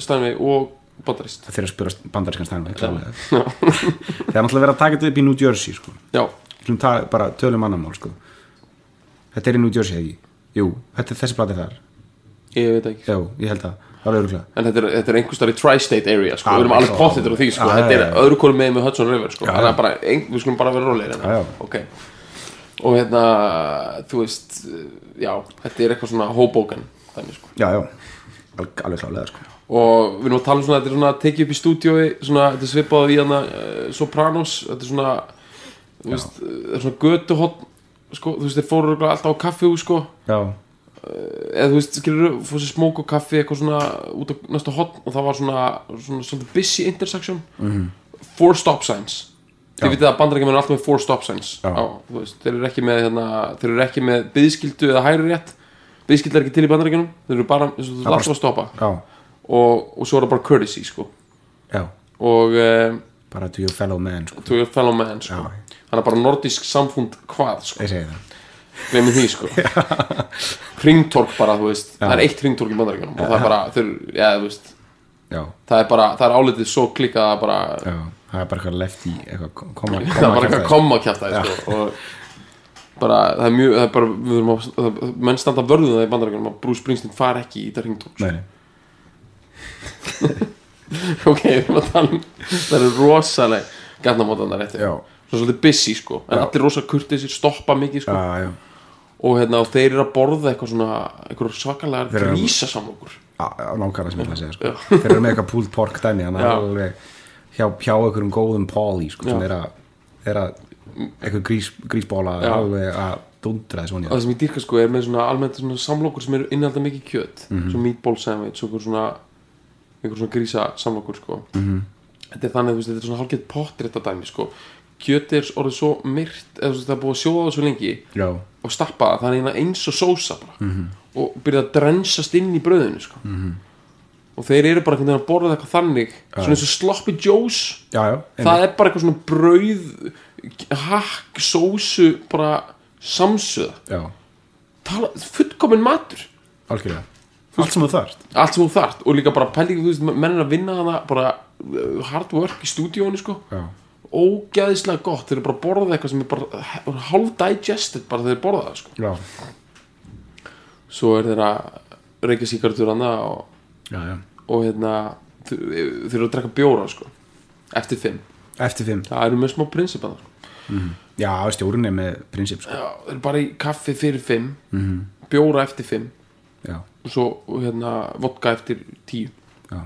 Stænvei og bandarist þeir að spura bandarískan Steinway klálega. það er náttúrulega verið að taka þetta upp í New Jersey sko. Já, ta, bara tölum annarmál sko. þetta er í New Jersey ekki? Jú, þetta er þessi platið þar. Ég veit ekki. Já, ég held að, það En þetta er, þetta er einhver starf í tri-state area sko. Við erum alveg pottitur á því sko. Þetta er öðru kólu með með Hudson River sko. Já, bara, ein, Við skulum bara vera rólegir Já, já. Ok. Og hérna, þú veist Já, þetta er eitthvað svona Hoboken Þannig sko. Já, já, Al- alveg klálega sko. Og við erum að tala um svona Þetta er svona tekið upp í stúdíói Svona, þetta er svipað í hana uh, Sopranos. Þetta er svona Þú veist, það er svona götuhotn sko, Þú veist, þeir fóru alltaf á kaffi sko. Já, eða þú veist, skilur fór sér smók og kaffi eitthvað svona út á næsta hotn og það var svona, svona, svona busy intersection. Four stop signs. Þið vitið að bandarækjum er alltaf með four stop signs. Á, veist, þeir eru ekki með hérna, þeir eru ekki með byðskildu eða hægri rétt. Biskill er ekki til í bandaríkjunum. Þeir eru bara, þú bara- þarf að stoppa. Og, og svo er það bara courtesy sko. Já, og um, bara to your fellow man sko. your fellow man sko. Það er bara nordisk samfund hvað sko, ég segi það glemir því sko. Hringtork bara, þú veist. Það er eitt hringtork í bandaríkjunum og það er bara, þeir, já, þú veist. Já, það er bara, það er álitið svo klikkað að bara, já, það er bara eitthvað lefty eitthvað koma, það er bara eitthvað að koma að kjæfta sko, og bara, það er mjög það er bara, við erum að, það- menn standa vörðum það í bandaríkjunum að Bruce Springsteen far ekki í þetta hringtork sko. ok, við erum að tala um það eru rosaleg gætnamótanar eftir. Já. svo svolítið busy sko. En allir rosa kurtisir stoppa mikið sko. Já, já. Og hérna og þeir eru að borða eitthvað svona eitthvað svakalega Þeir eru- grísa samlokur Á- á nákvæmlega sem ég ætla að segja sko. þeir eru með eitthvað pulled pork dæmi að hjá, hjá einhverjum góðum Pauly sko, sem er að, að eitthvað grís, grísbóla að dundra þessu það sem ég dýrka sko er með svona almennt svona samlokur sem eru innhalda mikið kjöt. Mhm. svo meatball sandwich og svona einhver svona grísa samlokur sko. Mhm. þetta er þannig, veist, þetta er svona hálfgett potrétta dæmi sko kjöt er orðið svo myrt eða það er búið að sjóða það svo lengi já, og stappa það, það er eina eins og sósa bara. Mhm. og byrja að drensast inn í brauðinu sko. og þeir eru bara að borða eitthvað þannig svona eins og sloppy joes. Það er bara eitthvað svona brauð hakk, sósu bara samsöða. Já, Tala, fullkomin matur. Algjörlega. Allt sem þú þarft. Allt sem þú þart og líka bara pæli þú veist, menn er að vinna hana bara uh, hard work í stúdíónu sko. Já, ógæðislega gott, þeir eru bara að borða eitthvað sem er bara hálf digested bara þeir borða það sko. Já, svo er þeir að reykja síkartur og, og hérna þeir þeir eru að drekka bjóra sko eftir fimm, eftir fimm. Það eru með smá prinsip að það já, stjórn er með prinsip sko. já, þeir eru bara í kaffi fyrir fimm bjóra eftir fimm já, og svo hérna vodka eftir tíu. Já,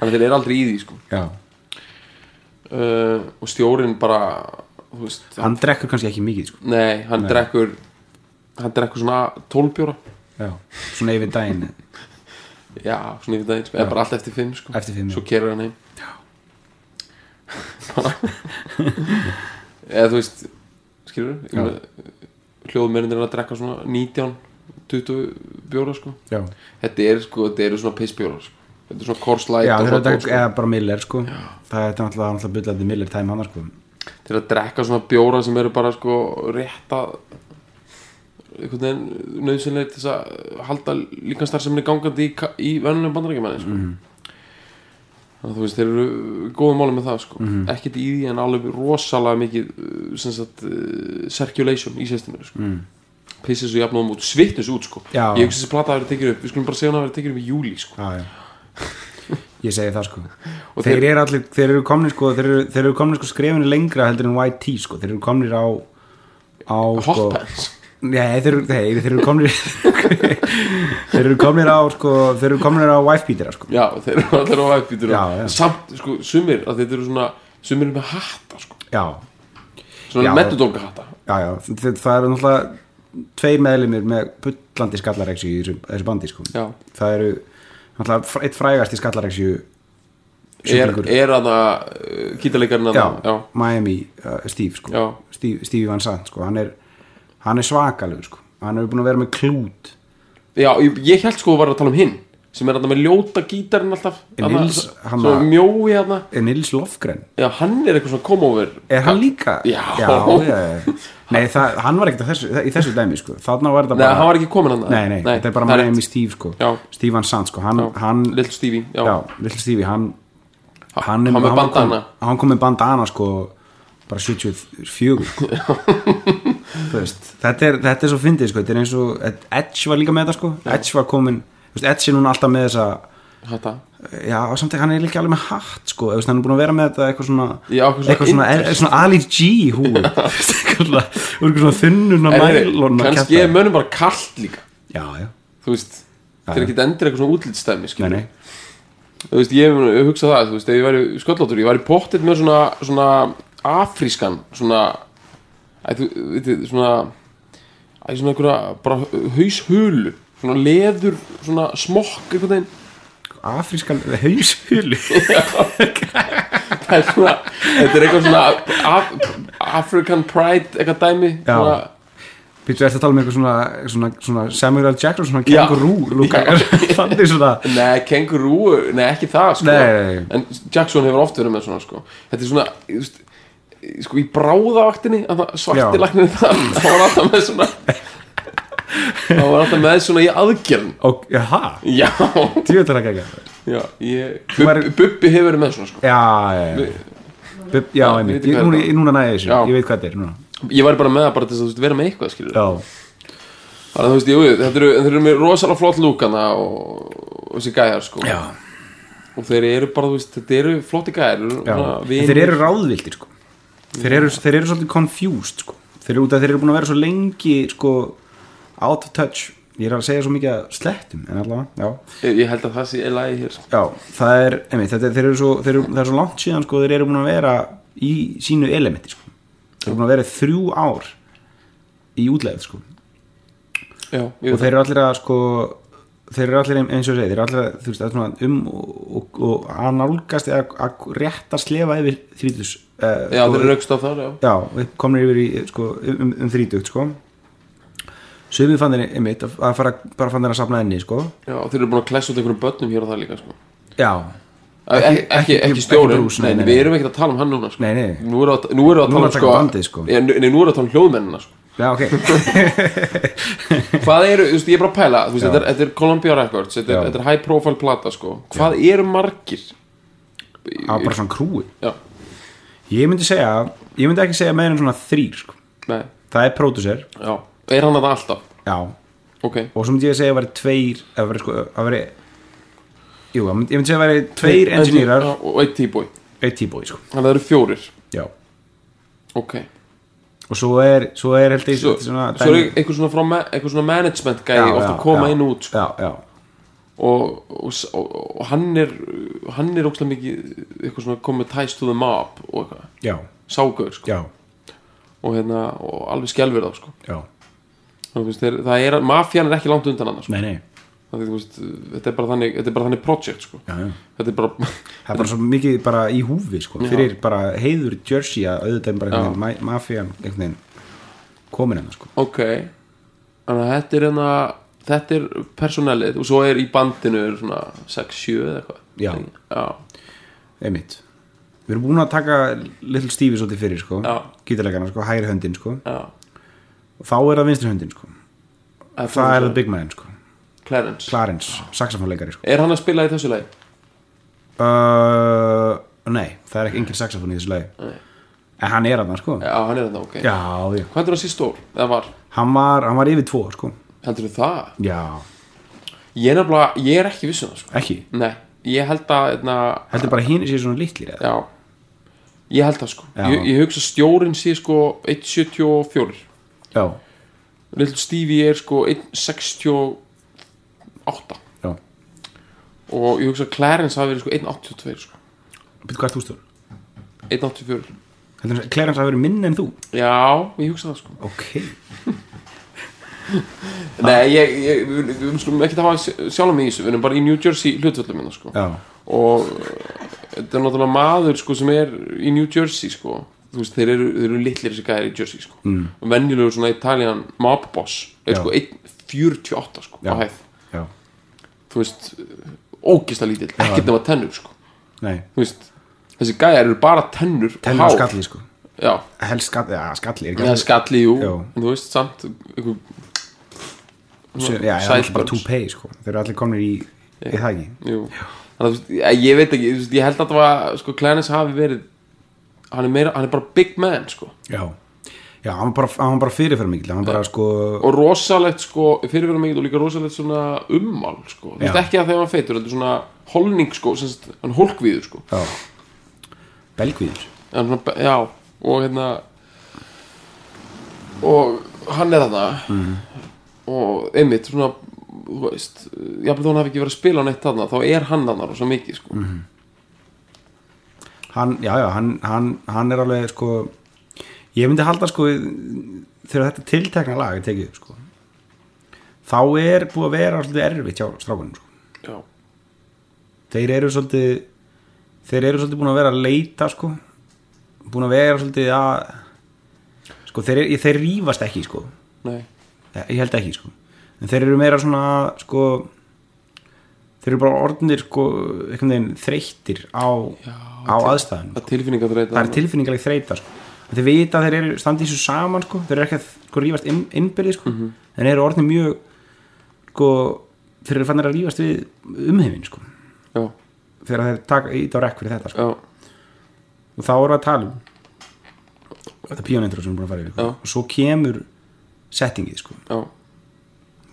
þannig að þeir eru aldrei í því sko. Já uh, og stjórin bara veist, hann drekkur kannski ekki mikið sko. nei, hann drekkur hann drekkur svona tólbjóra já, svona yfir daginn. Já, svona yfir daginn, sko, eða bara allt eftir fimm sko. Eftir fimm, svo kerur hann heim. Eða þú veist skilur Já. hljóðmennir er að drekka svona 19 20 bjóra sko. Já, þetta er sko, þetta eru svona pissbjóra sko. Þetta er svona korslæt já og dót, drekka eða bara Miller sko. það er náttúrulega, náttúrulega byllandi Miller tæm hann sko. eru að drekka svona bjóra sem eru bara sko rétt að einhvern veginn nöðsynlega til að halda líkanstar sem er gangandi í, í vennulegum bandarækjumanni sko. þannig að þú veist þeir eru góðum máli með það sko. ekkert í því en alveg rosalega mikið sem sagt, uh, circulation í sérstinu sko. pissið svo jafnum út, svittus út sko. Já. ég hugsa þessi plata að vera tekið upp við skulum bara segja hún að vera tekið upp í júli sko. já, já ég segi það sko. Og þeir, þeir- eru allir, þeir eru komnir sko þeir eru, þeir eru komnir sko skrefinu lengra heldur en White Tea sko, þeir eru komnir á á sko Nei, þeir, þeir, þeir eru komnir þeir eru komnir á sko, þeir eru komnir á wife beatera sko. Já, þeir eru allir á já. samt, sko, sumir að þetta eru svona sumir með hatta sko. Já, svona Já. mettudólka hatta já, já, það, það eru náttúrulega tveir meðlimir með bullandi skallareksju í þessu, bandi sko. Já. það eru eitt frægast í skallareksju er, er að það uh, gítarleikarinn að já, það já, Miami uh, Steve sko. Steve, Steve Van Sant sko, hann er, hann er svakalegur sko. Hann hefur búin að vera með klút. Já, ég, held sko að var að tala um hinn sem er með ljóta gítarinn alltaf En Nils, hann að- mjói hérna er Nils Lofgren já, hann er eitthvað svona come over er hann líka? Já. já. Nei, það, hann var ekkert þessu, í þessu dæmi sko. þarna var þetta Nei, bara hann var ekki komin hann nei, nei, þetta er bara Steve sko. Já. Steve sko. hann, Já, hann, Little Stevie Little Stevie hann, Ha- hann, hann var kom- hann kom með bandana sko, bara 74 sko. Þetta, er, þetta er svo fyndið sko. þetta er eins og Edge var líka með þetta sko. Edge var komin Edge er núna alltaf með þessa Hatta. já, og samt ekki hann er líka alveg með hatt sko. Þú veist, hann er búin að vera með þetta eitthvað svona Já, eitthvað svona eitthvað svona, Ali G húi eitthvað svona, þunnuna mælun kannski er mönnum bara kallt líka. Já, já, þú veist, það er ekki endur eitthvað svona útlitstæmi nei, nei. Þú veist, ég hef ég hugsað það, þú veist, ef ég væri sköllóttur ég væri pottet með svona, svona afrískan, svona æ, þú, veitir, svona æ, svona einhverja, bara haushulu svona leður, svona smokk einhvern veginn, afrískan haushulu það er svona þetta er eitthvað svona af, African Pride eitthvað dæmi svona, Býttu eftir að tala um eitthvað svona, svona, svona Samuel L. Jackson, svona Já. kengurú lúka, þannig svona Nei, kengurú, nei ekki það sko. Nei. En Jackson hefur oft verið með svona sko. Þetta er svona þú veist, Sko í bráðavaktinni að það- Svarti Já. læknir það Það var alltaf með svona Það var alltaf með svona í aðgerðin og, jaha, Já, djúvöldar að gegja já ég, Þú væri- Bubbi, hefur verið með svona sko. já, já, já, Bub, já, Já, einmitt, vitum ég, hvað núna, er það. núna næði þessu, Já. ég veit hvað þetta er núna. Ég væri bara með það bara til þess að þú veist, vera með eitthvað skilur já, Þannig að þú veist, jú, þetta eru, þeir eru með rosalega flott lúkana og, og þessi gæjar sko. já, og þeir eru bara, þú veist, þetta eru flotti gæjar já. En þeir eru ráðvildir sko. þeir, eru, þeir eru svolítið confused sko. þeir eru út að þeir eru búin að vera svo lengi sko, out of touch ég er að segja svo mikið að slettum en allavega, já ég, ég held að það sé lagi hér sko. Já, það er, einmitt, þetta, er- þeir eru svo, þeir eru, það er svo langt síðan sko, þeir eru búin að vera í sínu elementi sko. þeir eru búin að vera þrjú ár í útlegð sko. Já, og þeir eru allir að sko, þeir eru allir eins og segir þeir eru allir að, þú veist, að svona um og, og, og að nálgast eða að rétt að slefa yfir þrítus uh, það Já, þeir eru raukst á þar, já já, komum yfir í sko, um, um þrítugt sko. Sumið fann þeir einmitt að fara, bara fann þeir að safna enni sko. Já, þeir eru búin að klessa út einhverjum börnum hér og það líka sko. Já, Ekki, ekki, ekki, ekki stjórn, Bruce, nei, við erum ekki að tala um hann núna sko. nei, nei Nú erum við að, við að erum um taka bandið, sko. Nei, nei, nú við að tala um hljóðmennina sko. Já, ok Hvað eru, þú veist, ég er bara að pæla þú veist, Já. þetta, er, þetta er Columbia Records þetta er, Já. þetta er high profile plata sko. Hvað eru margir? á bara svona krúi Já, ég myndi segja, ég myndi ekki segja meira en svona þrýr sko. nei, það er pródusser, já Er hann að það alltaf? já. Ok, og svo myndi ég segja að væri tveir að væri sko, að væri jú, ég myndi, segja að væri tveir engineerar. Og eitt tíbói eitt tíbói, sko, Þannig að það eru fjórir. Já. Ok. Og svo er, svo er held ég Svo, svona, svo er eitthvað svona, frá, eitthvað svona management gæði ofta að koma já. inn út sko. já, já, og, og, og, hann er hann er ókslega mikið eitthvað svona komið ties to the mob og eitthvað, já, ságauð sko. já, og, hérna, og alveg skelfur þá sko. Það er, mafjan er ekki langt undan hann sko. nei, nei, þú veist, þetta er bara þannig þetta er bara þannig project sko. já, já. Þetta er bara það er bara svo mikið bara í húfi sko, fyrir bara heiður Jersey að auðvitað er bara ma- veginn komin hennar sko. Ok. Þannig að þetta er hérna þetta er personellið og svo er í bandinu er svona 6-7 eða eitthvað. Já. já, einmitt. Við erum búin að taka Little Stevie svolítið fyrir sko, Já. gítarleikana sko, hægri höndin sko. Já. Þá er það vinstri höndin sko það er það big man sko Clarence Clarence, saxofónleikari sko er hann að spila í þessu lagi? uh, nei, það er ekki engin saxofón í þessu lagi Nei. en hann er hann sko já, hann er þetta ok já, já. hvað er það síst stór? var? Hann, var, hann var yfir tvo sko heldur þú það? já, ég er nefnilega, ég er ekki vissun það sko. ekki nei, ég held að hérna, heldur bara hinn sér svona litlir eða? já, ég held það sko ég, ég hugsa stjórin sé sko 1.74 Little Stevie er sko 1.68 já. Og ég hugsa að Clarence hafi verið sko 1.82 sko. Býttu hvað er þú stór? 1.84 Heldur að Clarence hafi verið minn en þú? já, ég hugsa það sko. Ok, nei, ég, ég, við, við, skulum ekki hafa sjálf mig í þessu við erum bara í New Jersey hlutvöldum minna sko. Já, og þetta er náttúrulega maður sko sem er í New Jersey sko veist, þeir eru, þeir eru litlir þessi gæðir í Jersey sko. Mm. og venjulegur svona Italian mob boss er sko 1.48 sko á hæð, já, þú veist ógista lítill, ekkert nema tennur sko. Veist, þessi gæðir eru bara tennur Tennur og skalli sko. Skalli, já skalli er alveg- skalli, jú. En þú veist, samt einhver, Sjö- Já, það er bara sideburns. toupee sko. Þeir eru allir komnir í, í það ekki. Jú. Þannig að ég, veit ekki, ég held að það var sko, Clarence hafi verið hann er, meira, hann er bara big man sko. Já, já hann var bara, hann bara fyrirferð mikil Hann bara sko og rosalegt sko fyrirverðum mikið og líka rosalegt ummál sko, þú veist Já. ekki að þegar hann feitur þetta er svona holning sko, sem sagt, hann hólkvíður sko. Já. Belgvíður. Svona, já, og hérna og hann er þarna. Mhm. og einmitt svona þú veist, jafnveg þó hann hafi ekki verið að spila á neitt þarna, þá er hann þarna rosa mikið sko. Mhm. Hann, já, já, hann, hann, hann er alveg sko ég myndi halda sko þegar þetta tiltekna lag er tekið sko þá er búið að vera svolítið erfitt hjá strákunum sko. já, þeir eru svolítið þeir eru svolítið búin að vera að leita sko búin að vera svolítið að sko þeir, þeir rífast ekki sko. Nei, Ég, held ekki sko. En þeir eru meira svona sko Þeir eru bara orðnir sko veginn þreyttir á, á aðstæðan þú Það er tilfinningaleg þreyta sko. Þeir vita að þeir eru standið þessu saman sko. Þeir eru ekki að sko rífast inn, innbyrði sko. Mhm. En þeir eru orðnir mjög sko Þeir eru fannir að rífast við sko. Já, Þegar þeir taka ít á rekk fyrir þetta sko. Og þá við að tala um þetta píónintro sem við erum búin að fara yfir og svo kemur settingið sko,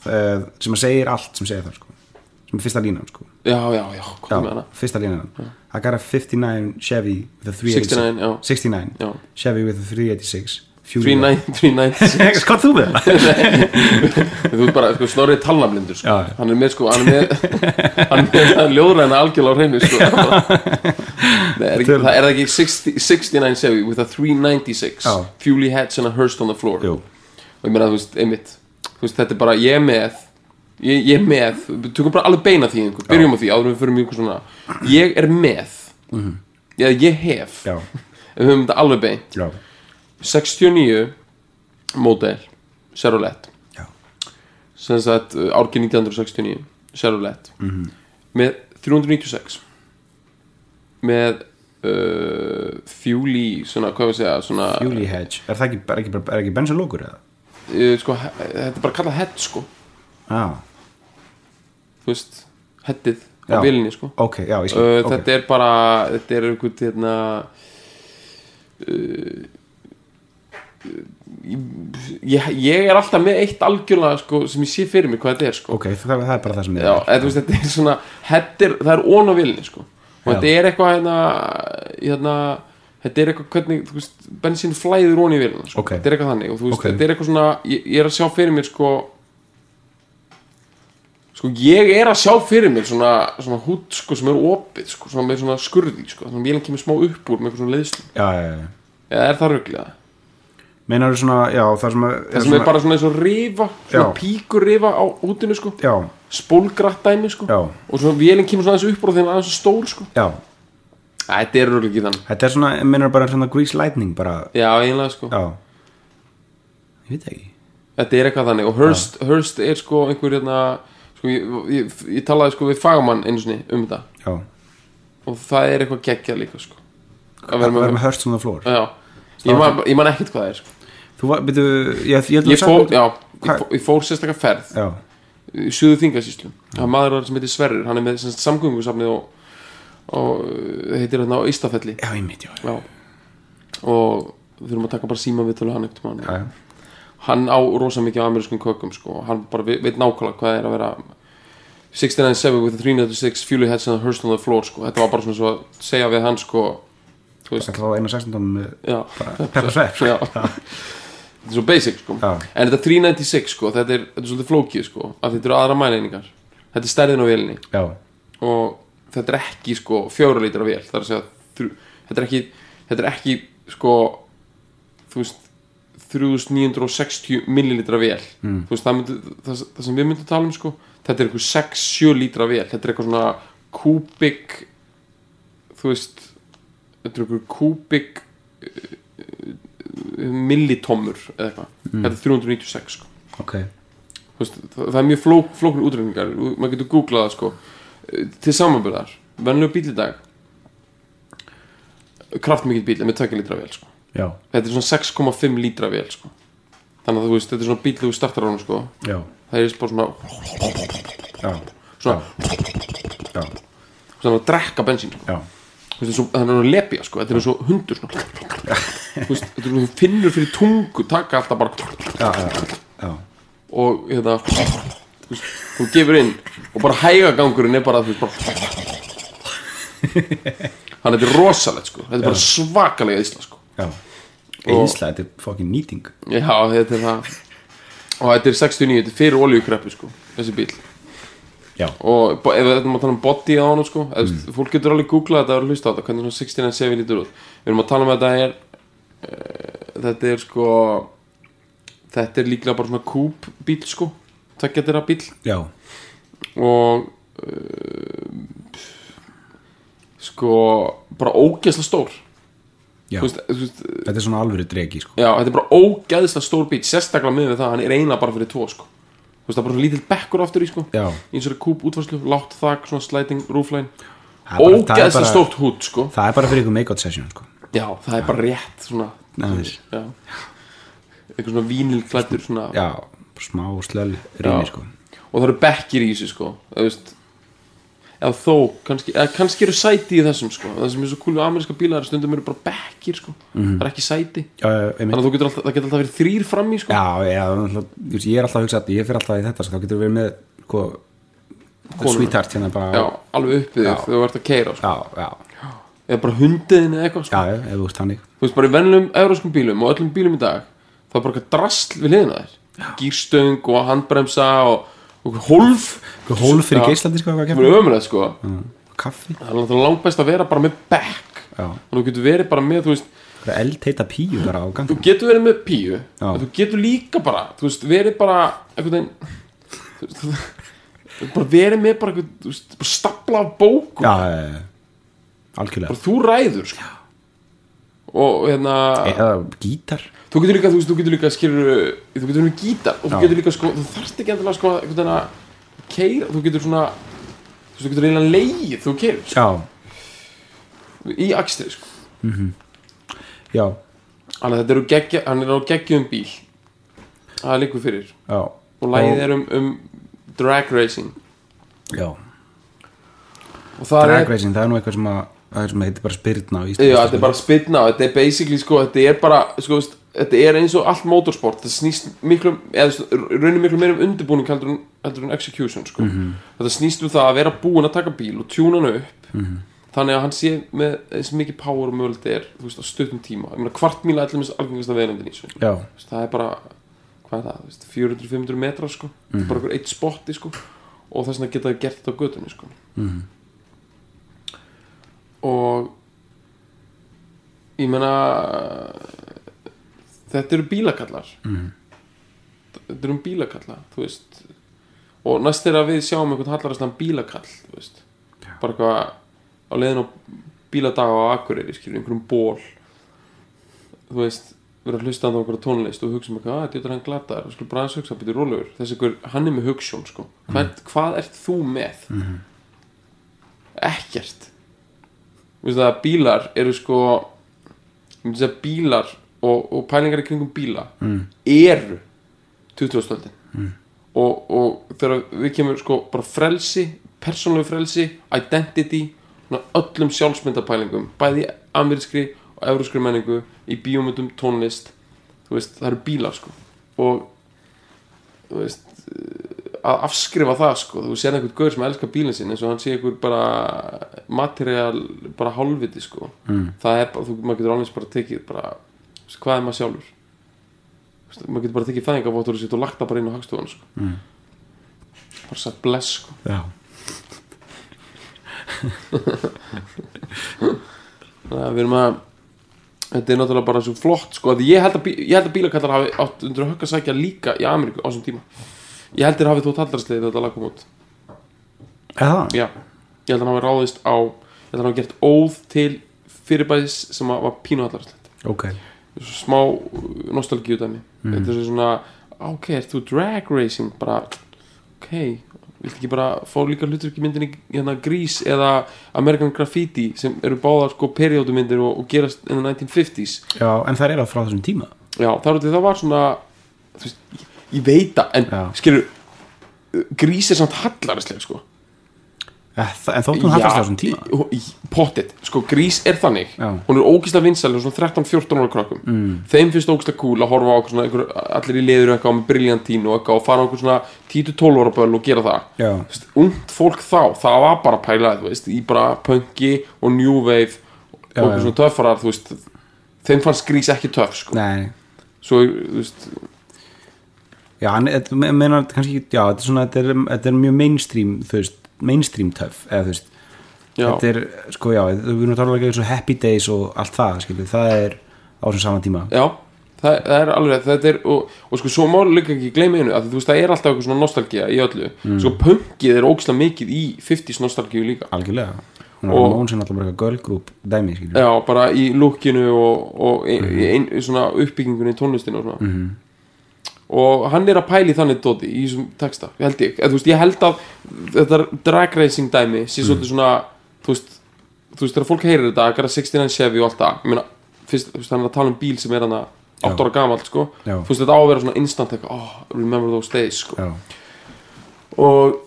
það, sem að segir allt sem segir það sko, sem er fyrsta línan sko. Já, já, já, já, fyrsta línan. I got a 59 Chevy with a 386 69, já. 69 Já. Chevy with a 386 Fuel 3996 Hvað þú með það? þú er bara, sko, snorrið talnablindur sko. Hann er með, sko, hann er með er með ljóðræna algjörlega á hreinu sko. það er, ekki, það er það ekki 60, 69 Chevy with a 396 Já. Fuely Heads and a Hearst on the floor. Jú, og ég meina, þú veist, einmitt þú veist, þetta er bara, ég með ég, ég er með, við tökum bara alveg beina því einhver, byrjum á því, áður við í einhver svona ég er með. Eða ég hef, já, við höfum þetta alveg beint. Já, 69 módel Chevrolet. Já. sem sagt uh, árki 1969 Chevrolet. Með 396 með uh, í svona, hvað við segja svona, Fuely Hedge. Er það ekki, er ekki, er ekki bensinlókur eða? uh, sko, þetta er bara kallað head sko, Já, þú veist headið á Já. vilinni sko ok, já, ég skil uh, ok. þetta er bara þetta er einhvern hérna uh, ég, ég er alltaf með eitt algjörlega sko, sem ég sé fyrir mig hvað þetta er sko. Ok, það, það er bara það sem Já, eða, þú veist, þetta er svona þetta er, það er ón á vilinni sko. og Já. þetta er eitthvað hérna, hérna þetta er eitthvað hvernig þú veist, bensín flæður ón í vilinni sko. Ok. þetta er eitthvað þannig og þú veist, Ok. þetta er eitthvað svona ég, ég er að sjá fyrir mér sko sko ég er að sjá fyrir mér svona, svona hút sko sem er opið sko, svona með svona skurði sko, þannig að vélinn kemur smá upp úr með svona leiðslu Já, já, já. Eða er það röglega Meinar þú svona, já, það sem að það sem er bara svona eins og rifa svona Já. píkur rifa á útinu sko. Já, spólgratt dæmi sko. Já. og svona vélinn kemur svona aðeins upp úr og þeim aðeins svo stór sko. Já. Þetta er röglega ekki þannig. Þetta er svona, meinar bara svona grease lightning bara, já, einlega sko. Já. Ég veit það ekki. Þetta er eitthvað þannig. Og Hurst, Hurst er sko einhver hérna sko ég, ég, ég talaði sko við fagamann einu sinni um þetta. Já, og það er eitthvað geggjað líka sko. Að að vera með, hörst on the floor já. Ég man, ég man ekkert hvað það er sko. Þú var, byrju, ég, ég, ég fór, já, ég fór, fór sérstakka ferð Já, í suðu þingasíslu það er maður sem heitir Sverrir hann er með samgöngusafnið og, og uh, heitir hérna á Ístafelli já, ég mitt, já. Já. og þurfum að taka bara síma við hann ekkert mann Já, já, hann á rosa mikið af amerískum kökum sko. hann bara veit, veit nákvæmlega hvað er að vera 69.7 with a 396 fuel heads and a Hurst on the floor sko. þetta var bara svona svo að segja við hann sko, þetta var eina 16 með já. Peppa Svepp þetta er svo basic sko. En þetta 396 sko, þetta er, þetta er svolítið flókið sko, af þetta eru aðra mæleiningar þetta er stærðin á vélinni. Já, og þetta er ekki sko fjóra lítra vél þetta er ekki þetta er ekki sko þú veist 3960 millilitra vél. Mm. þú veist það, myndi, það, það sem við myndum tala um sko þetta er eitthvað 6-7 lítra vél. Þetta er eitthvað svona kúbik þú veist þetta er eitthvað kúbik millitommur eða eitthvað. Þetta er 396 sko. Ok. Þú veist, það, það er mjög flók, flóknir útreikningar. Maður getur googlað sko. Eh, til samanbyrðar, venlegu bíl í dag kraftmikill bíl með 2 lítra vél sko. Já, þetta er svona 6,5 lítra vél sko. þannig að þú veist, þetta er svona bíl þú startar á hann sko. það er bara svona, já, svona, já, svona að drekka bensín sko. veist, svo, er að lepja sko. þetta er svo hundur svona. Þú veist, þetta er svona, finnur fyrir tungu taka alltaf bara og hérna þú gefur inn og bara hægagangurinn er bara, þannig að þetta er rosalegt sko. þetta er bara svakalega ísla sko. Já. Eðislega, þetta er fucking nýting. Já, þetta er það. Og þetta er 69, þetta er fyrir olíukreppu sko, þessi bíl Já, og ef þetta maður tala um body á hann sko, mm. fólk getur alveg googlað þetta og hlusta á þetta, hvernig svona 69 7 lítur út. Við erum að tala um að þetta er uh, þetta er sko þetta er líklega bara svona kúp bíl sko, tvekja þeirra bíl já, og uh, sko bara ógeðslega stór veist, veist, þetta er svona alvöru dregi sko. já, þetta er bara ógæðislega stór bít sérstaklega með það, að hann er eiginlega bara fyrir tvo sko. veist, það er bara svona lítill bekkur aftur í sko. Eins og kúp útvarslu, látt þak svona Það er það er ógæðislega bara- stórt hút sko. það er bara fyrir ykkur make-out session sko. já, það er bara rétt svona, já eitthvað svona vínilklættur svona já, bara smá slöll sko. og það eru bekkir í þessu sko eða, veist, eða þó, kannski, eða kannski eru sæti í þessum sko. Það sem er svo við ameríska bílar stundum eru bara bekkir sko. Það er ekki sæti. Já, já, þannig að þú getur alltaf, það getur alltaf verið þrýr fram í sko. Já, já, ég er alltaf að hugsa að ég fyrir alltaf í þetta, sko, þá getur við verið með sko, sweetheart hérna bara. Já, alveg uppið þig þegar þú ert að keira sko. já, já, eða bara hundiðin eða eitthvað sko. já, ef þú veist hannig þú veist bara í venlum euróskum bílum og öllum bílum í dag þá er bara eitthvað drastl við liðina þér. Gýrstöng og handbremsa og hólf. Hólf fyrir Já. geislandi sko, hvað það er ömulegt sko. Kaffi, það er langt best að vera bara með að þú getur verið bara með þú veist hvað eldheita píu bara á þú gangi getur verið með píu þú getur líka bara þú veist, verið bara veginn þú veist, þú- þú bara verið með bara, þú veist, bara stapla af bókum. Já, já, já, algjörlega. Bara þú ræður sko. og hérna eða gítar þú getur líka, þú veist, þú getur líka skilur, þú getur með gítar og þú getur líka sko, þú þarft ekki endilega sko einhvern veginn að keira, þú getur svona þú veist, þú getur eiginlega leið þú keirir sko, já, í akstri sko. Já, þannig að þetta eru geggja, hann er á geggjum bíl. Það er líku fyrir. Já. Og lagið er um, um drag racing. Já, og það drag er, racing, það er nú eitthvað sem að það er sem heitir bara spyrna já, þetta er bara spilna þetta er basically sko, þetta er bara sko, veist, þetta er eins og allt motorsport. Það snýst miklu, eða raunir miklu meira um undirbúning heldur en, heldur en execution sko. þetta snýst um það að vera búin að taka bíl og tjúna hann upp. Þannig að hann sé með eins mikið power og mögulegt er veist, á stuttum tíma, meina kvartmíla allir með algengasta veðlandin í það er bara hvað er það, þú veist, 400-500 metrar sko. mm bara einhver eitt spotti sko. og þess vegna geta þau gert þetta á götunni sko. og ég meina þetta eru bílakallar. Þetta eru um bílakalla þú veist. Og næst er að við sjáum einhvern hallarast bílakall þú veist. Bara eitthvað á leiðin á bíladaga á Akureyri skilur, einhverjum ból þú veist vera að hlusta á einhverja tónlist og hugsa um eitthvað, að þetta er hann glataður og skulle bara aðeins hugsa, byrja rólegur þessi ykkur, hann er með hugssjón sko. hvað, hvað ert þú með? Ekkert. Þú veist það að bílar eru sko ég myndi segja bílar og, og pælingar í kringum bíla eru 20-stöldin mm. og, og þegar við kemur sko bara frelsi persónlegu frelsi, identity öllum sjálfsmyndapælingum bæði amerískri og euróskri menningu í bíómyndum, tónlist þú veist, það eru bílar sko. Og þú veist að afskrifa það sko, þú sér einhvern gaur sem elskar bílinn sinn eins og hann sé einhver bara material, bara hálfviti sko. Mm. það er bara, þú, maður getur alveg bara tekið bara, hvað er maður sjálfur? Maður getur bara tekið fæðingavóttur og lagt það bara inn á hagstofan sko. Mm. bara sagt bless sko. Að við erum að þetta er náttúrulega bara svo flott sko að ég held að, bí, ég held að bílakallar hafi átt undir að högg að sækja líka í Ameríku á þessum tíma. Ég held þeir hafi þótt haldarsliðið þetta lag kom út. Já, ég held að hann hafi ráðist á ég held að hann hafi gert óð til fyrirbæðis sem að var pínu haldarslið ok, smá nostalgíu dæmi þetta er svona, ok, ert þú drag racing? Bara, ok viltu ekki bara fá líka hlutur ekki myndinni hérna grís eða American Graffiti sem eru báðar sko periódumyndir og, og gerast the 1950s já, en það er að frá þessum tíma. Já, það, er, það var svona þú veist, ég, ég veit það en skilur grís er samt hallarislega sko en þóttum það fyrst á þessum tíma pottet, sko grís er þannig Já. hún er ógíslega vinsæl og svona 13-14 ára krökkum mm. þeim finnst ógíslega cool að horfa á svona, einhver, allir í liður eitthvað með briljantín og og fara á svona 10-12 ára böl og gera það ungt fólk þá, það var bara pælað veist, í bara punki og new wave og Já, já. svona töffarar veist, þeim fannst grís ekki töff sko. nei svo, þú veist, já, en me- meina kannski, já, þetta er svona þetta er, þetta er mjög mainstream, þú veist mainstream töff, eða þú veist já, þetta er, sko, já, við erum að tala ekki eins og happy days og allt það, skilur, það er á þessum sama tíma. Já það, það er alveg, þetta er og, og sko, svo má líka ekki gleyma einu að þú veist, það er alltaf eitthvað svona nostalgía í öllu. Mm. sko, punkið er ógæslega mikið í 50s nostalgíu líka. Algjörlega, hún Og- món sem alltaf bara eitthvað girl group dæmi skilur já, bara í lukkinu og, og ein, ein, ein, svona uppbyggingunni í tónlistinu og svona. Mhm. Og hann er að pæli þannig dóti í þessum texta, held ég eða, veist, ég held að þetta drag racing dæmi sé svolítið svona þú veist, þú veist, þegar fólk heyrir þetta að gera 69 Chevy og allt það ég meina, fyrst, þú veist, hann er að tala um bíl sem er hann að 8 Já. ára gamalt, sko. Já. þú veist, þetta á að vera svona instant eitthvað, oh, remember those days, sko. Já, og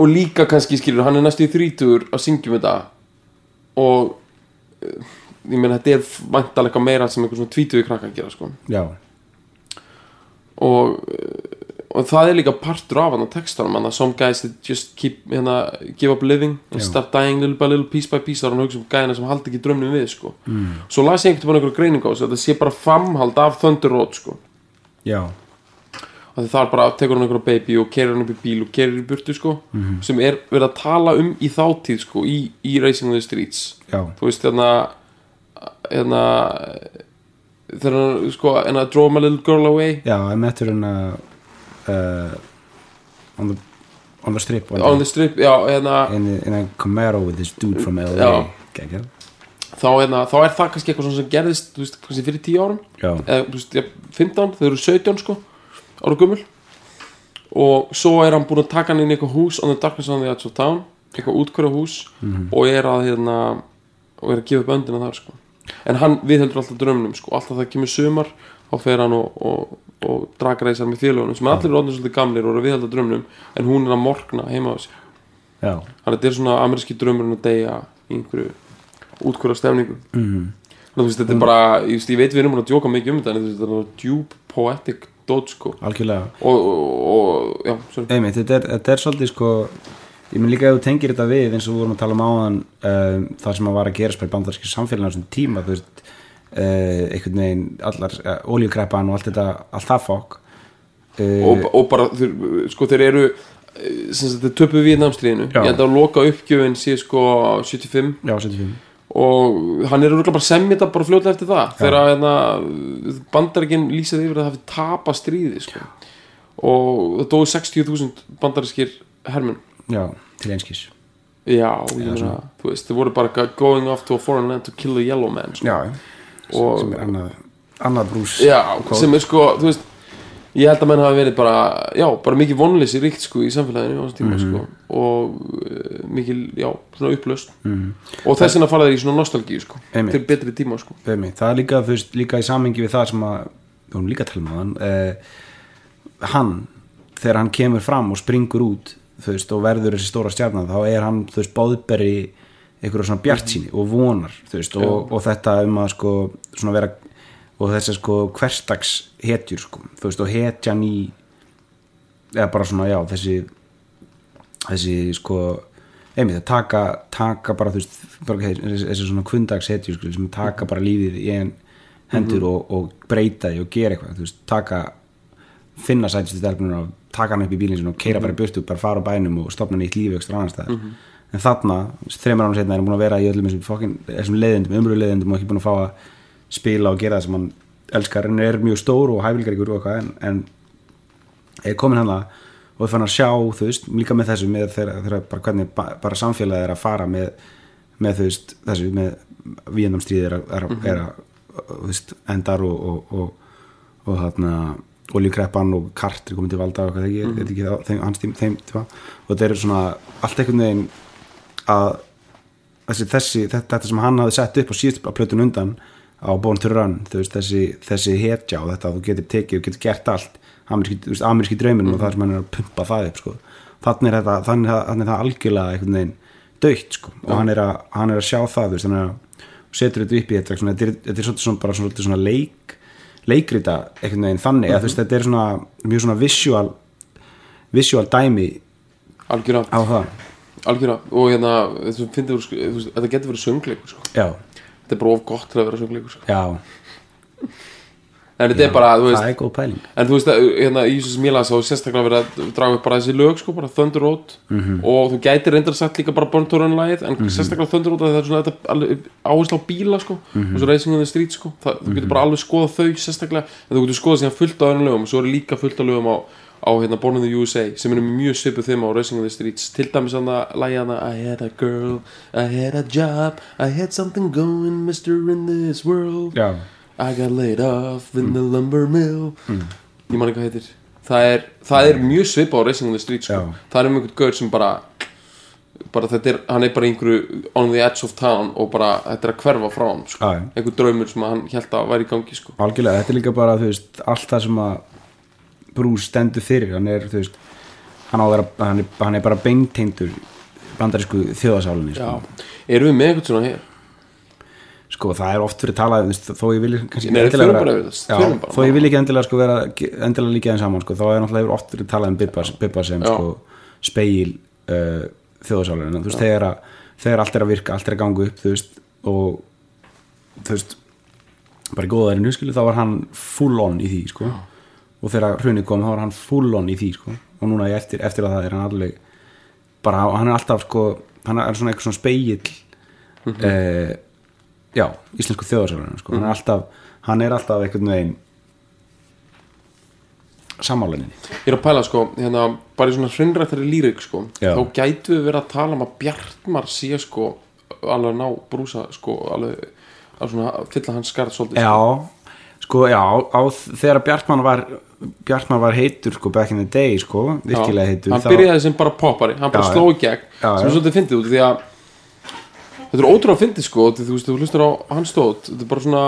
og líka kannski skilur hann er næstu í þrítugur að syngjum þetta. Og eh, ég meina þetta er vantalega meira sem einhver svona tvítugur krakka að gera sko. Já, og, og það er líka partur af hann á textanum að some guys that just keep hérna, give up living and Já. start dying little by little piece by piece þá er hann að hugsa um gæðina sem haldi ekki drömnum við sko mm. svo las ég einhvern veginn einhver greining á þessu að þetta sé bara framhald af Thunder Road sko það er bara tekur hann einhverja baby og kerir hann upp í bíl og kerir í burtu sko Mhm. sem er verið að tala um í þáttíð sko í, í Racing on the Streets já, þú veist hérna hérna þegar hann sko hérna Draw my little girl away. Já, I met her in a uh, on the on the strip one on day. the strip, já hérna. In, in a Camaro with this dude from LA Já. Gekja. þá, hérna, þá er það kannski eitthvað sem gerðist veist, fyrir 10 árum. Já, eða veist, ja, 15, þau eru 17 sko ára gummul og svo er hann búinn að taka hann inn í eitthvað hús on the darkness on the edge of town eitthvað útkværa hús og er að hérna, og er að gefa upp öndina þar sko en hann viðheldur alltaf drömnum sko. Alltaf það kemur sumar þá fer hann og, og, og dragreisar með félagunum sem allir er orðin svolítið gamlir og eru að viðhelda drömnum en hún er að morgna heima á já, þannig að þetta er svona ameríski drömmurinn að deyja í einhverju útkværa stefningu mm. Þannig, þú veist, þetta er bara, ég, ég veit við erum búin að djóka mikið um þetta en þetta er svona djúb poetic dot sko. Algjörlega. Og, og, og já, Einmitt, þetta, er, þetta er svolítið sko ég minn líka ef þú tengir þetta við eins og við vorum að tala um áðan um, það sem að var að bara í bandarski samfélaginu á þessum tíma þú veist uh, einhvern veginn allar uh, oljukreppan og allt þetta allt það fokk uh, og, og bara, þeir, sko, þeir eru eh, sem sagt, þeir töpu við námstríðinu Já. ég held að loka uppgjöfin sé sko 75 já, 75 og hann er örugglega bara að semja þetta bara fljótlega eftir það. Þegar hérna, bandaríkin lýsaði yfir að það hafi tapa stríði sko. og það dói 60.000 bandarískir hermenn já, til einskis. Já, meina, þú veist, þeir voru bara going off to a foreign land to kill the yellow man sko. já, Og- sem er annað annað brús já, sem er sko, þú veist ég held að menn hafi verið bara, já, bara mikið vonleysi ríkt sko í samfélaginu á þessum tíma sko og uh, mikil, já, svona upplaust Mhm. og þess vegna fara þeir í svona nostalgíu sko Einmitt. til betri tíma sko. Einmitt, það er líka, þú veist, líka í samhengi við það sem að, við vorum líka að tala um hann uh, hann þegar hann kemur fram og springur út þú veist, og verður þessi stóra stjarnan þá er hann, þú veist, báðberi einhverja svona bjartsýni og vonar þú veist, og, og þetta um að sko svona vera, og þessi sko hverstags hetjur sko, þú veist, og hetjan í eða bara svona, já, þessi þessi sko einmitt að taka, taka bara þú veist bara, þessi, svona kvundags hetju sko, sem taka bara lífið í einn hendur og, og breyta því og gera eitthvað þú veist, taka finna sætistu stelpunar og taka hann upp í bílinn og keira bara í burtu, bara fara á bænum og stopna nýtt lífi ekstra annar staðar. En þarna, þreymur ánum setna er hann búin að vera í öllum þessum, fokkin, þessum leiðindum, umröðu leiðindum og ekki búin að fá að spila og gera það sem hann elskar. En er mjög stór og hæfilgaríkur og eitthvað en, en er komin hann og er fann að sjá, þú veist, líka með þessu með þeirra, þeirra bara hvernig ba, bara samfélagið er að fara með, með þú veist, þessu með víendamstríði er, að- er, að- er að þú veist, endar og og, og, og þarna oljukreppan og kartir komið til valda og hvað það ekki, mm ekki það, þeim, hans tím, þeim tíma. Og þetta er svona allt einhvern veginn að þessi, þessi, þetta, þetta sem hann hafði sett upp á síðust á plötun undan á Born to Run, veist, þessi, þessi hetja og þetta að þú getur tekið og getur gert allt ameríski, ameríski drauminn og það sem hann er að pumpa það upp, sko. Þannig er þetta, þannig er þannig er það algjörlega einhvern veginn dögt, sko, og hann er, að, hann er að sjá það, veist, hann er að setur þetta upp í þetta, þetta er, svolítið svona, svona, svona leik leikrita einhvern veginn þannig, að þú veist, þetta er svona mjög svona visual visual dæmi algjörða, á það. Algjörða og hérna, þú þetta getur verið söngleikur sko. Já, þetta er bara of gott til að vera söngleikur sko. Já, en þetta er bara, þú veist, það er góð pæling. En þú veist að hérna í þessu sem ég las þá er sérstaklega verið að draga upp bara þessi lög sko, bara Thunder Road. Mhm. og þú gætir reyndar sagt líka bara Burn to Run lagið en sérstaklega Thunder Road að það er svona áherslu á bíla sko Mhm. og svo Racing on the Street sko. Það, þú getur bara alveg skoða þau sérstaklega en þú getur skoða síðan fullt á öðrum lögum og svo er líka fullt á lögum á, á hérna Born in the USA sem er mjög svipuð þeim á Racing on the Streets. Til dæmis að lægja hana I had a girl, I had a job I had something going mister in this world. Já, I got laid off in the lumber mill ég man ekki hvað heitir það er, það er mjög svipað á Racing on the Streets sko. Það er um einhvern gaur sem bara bara þetta er, hann er bara einhverju on the edge of town og bara þetta er að hverfa frá hann sko. Já. einhver draumur sem hann held að væri í gangi sko. algjörlega, þetta er líka bara þú veist, allt það sem að Bruce stendur fyrir, hann er þú veist, hann, vera, hann, er, hann er bara beintengdur bandarísku þjóðasálinni sko. Erum við með einhvern svona hér sko, það er oft fyrir talað þó ég vil kannski Nei, endilega vera- Já, bara. þó ég vil ekki endilega sko vera endilega líka þeim saman sko, þá er náttúrulega oft fyrir talað um Bibba, sem Já. sko speil uh, þjóðasálinu, þú veist, þegar, þegar allt er að virka, allt er að ganga upp þú veist, og þú veist bara í góðarinu, skilu, þá var hann full on í því, sko. Og þegar hrunið kom, þá var hann full on í því, sko. Og núna eftir, eftir að það er hann alveg bara, hann er alltaf, sko hann er svona eitthvað svona speill mm já, íslensku þjóðarsálinu sko. hann er alltaf, hann er alltaf einhvern veginn sammálaninni ég er að pæla sko, hérna, bara í svona hrinnrættari lýrik sko, Já. þá gætu við verið að tala um að Bjartmar sé sko alveg ná brúsa sko alveg að svona fylla hans skarð svolítið sko. já, sko, já á, þegar Bjartmann var Bjartmann var heitur sko back in the day sko, virkilega heitur hann byrjaði sem bara poppari, hann bara Já, sló í gegn Já, sem já. svolítið fyndið út því að þetta er ótrúlega fyndið sko því þú veist, þú hlustar á hans stóð þetta er bara svona,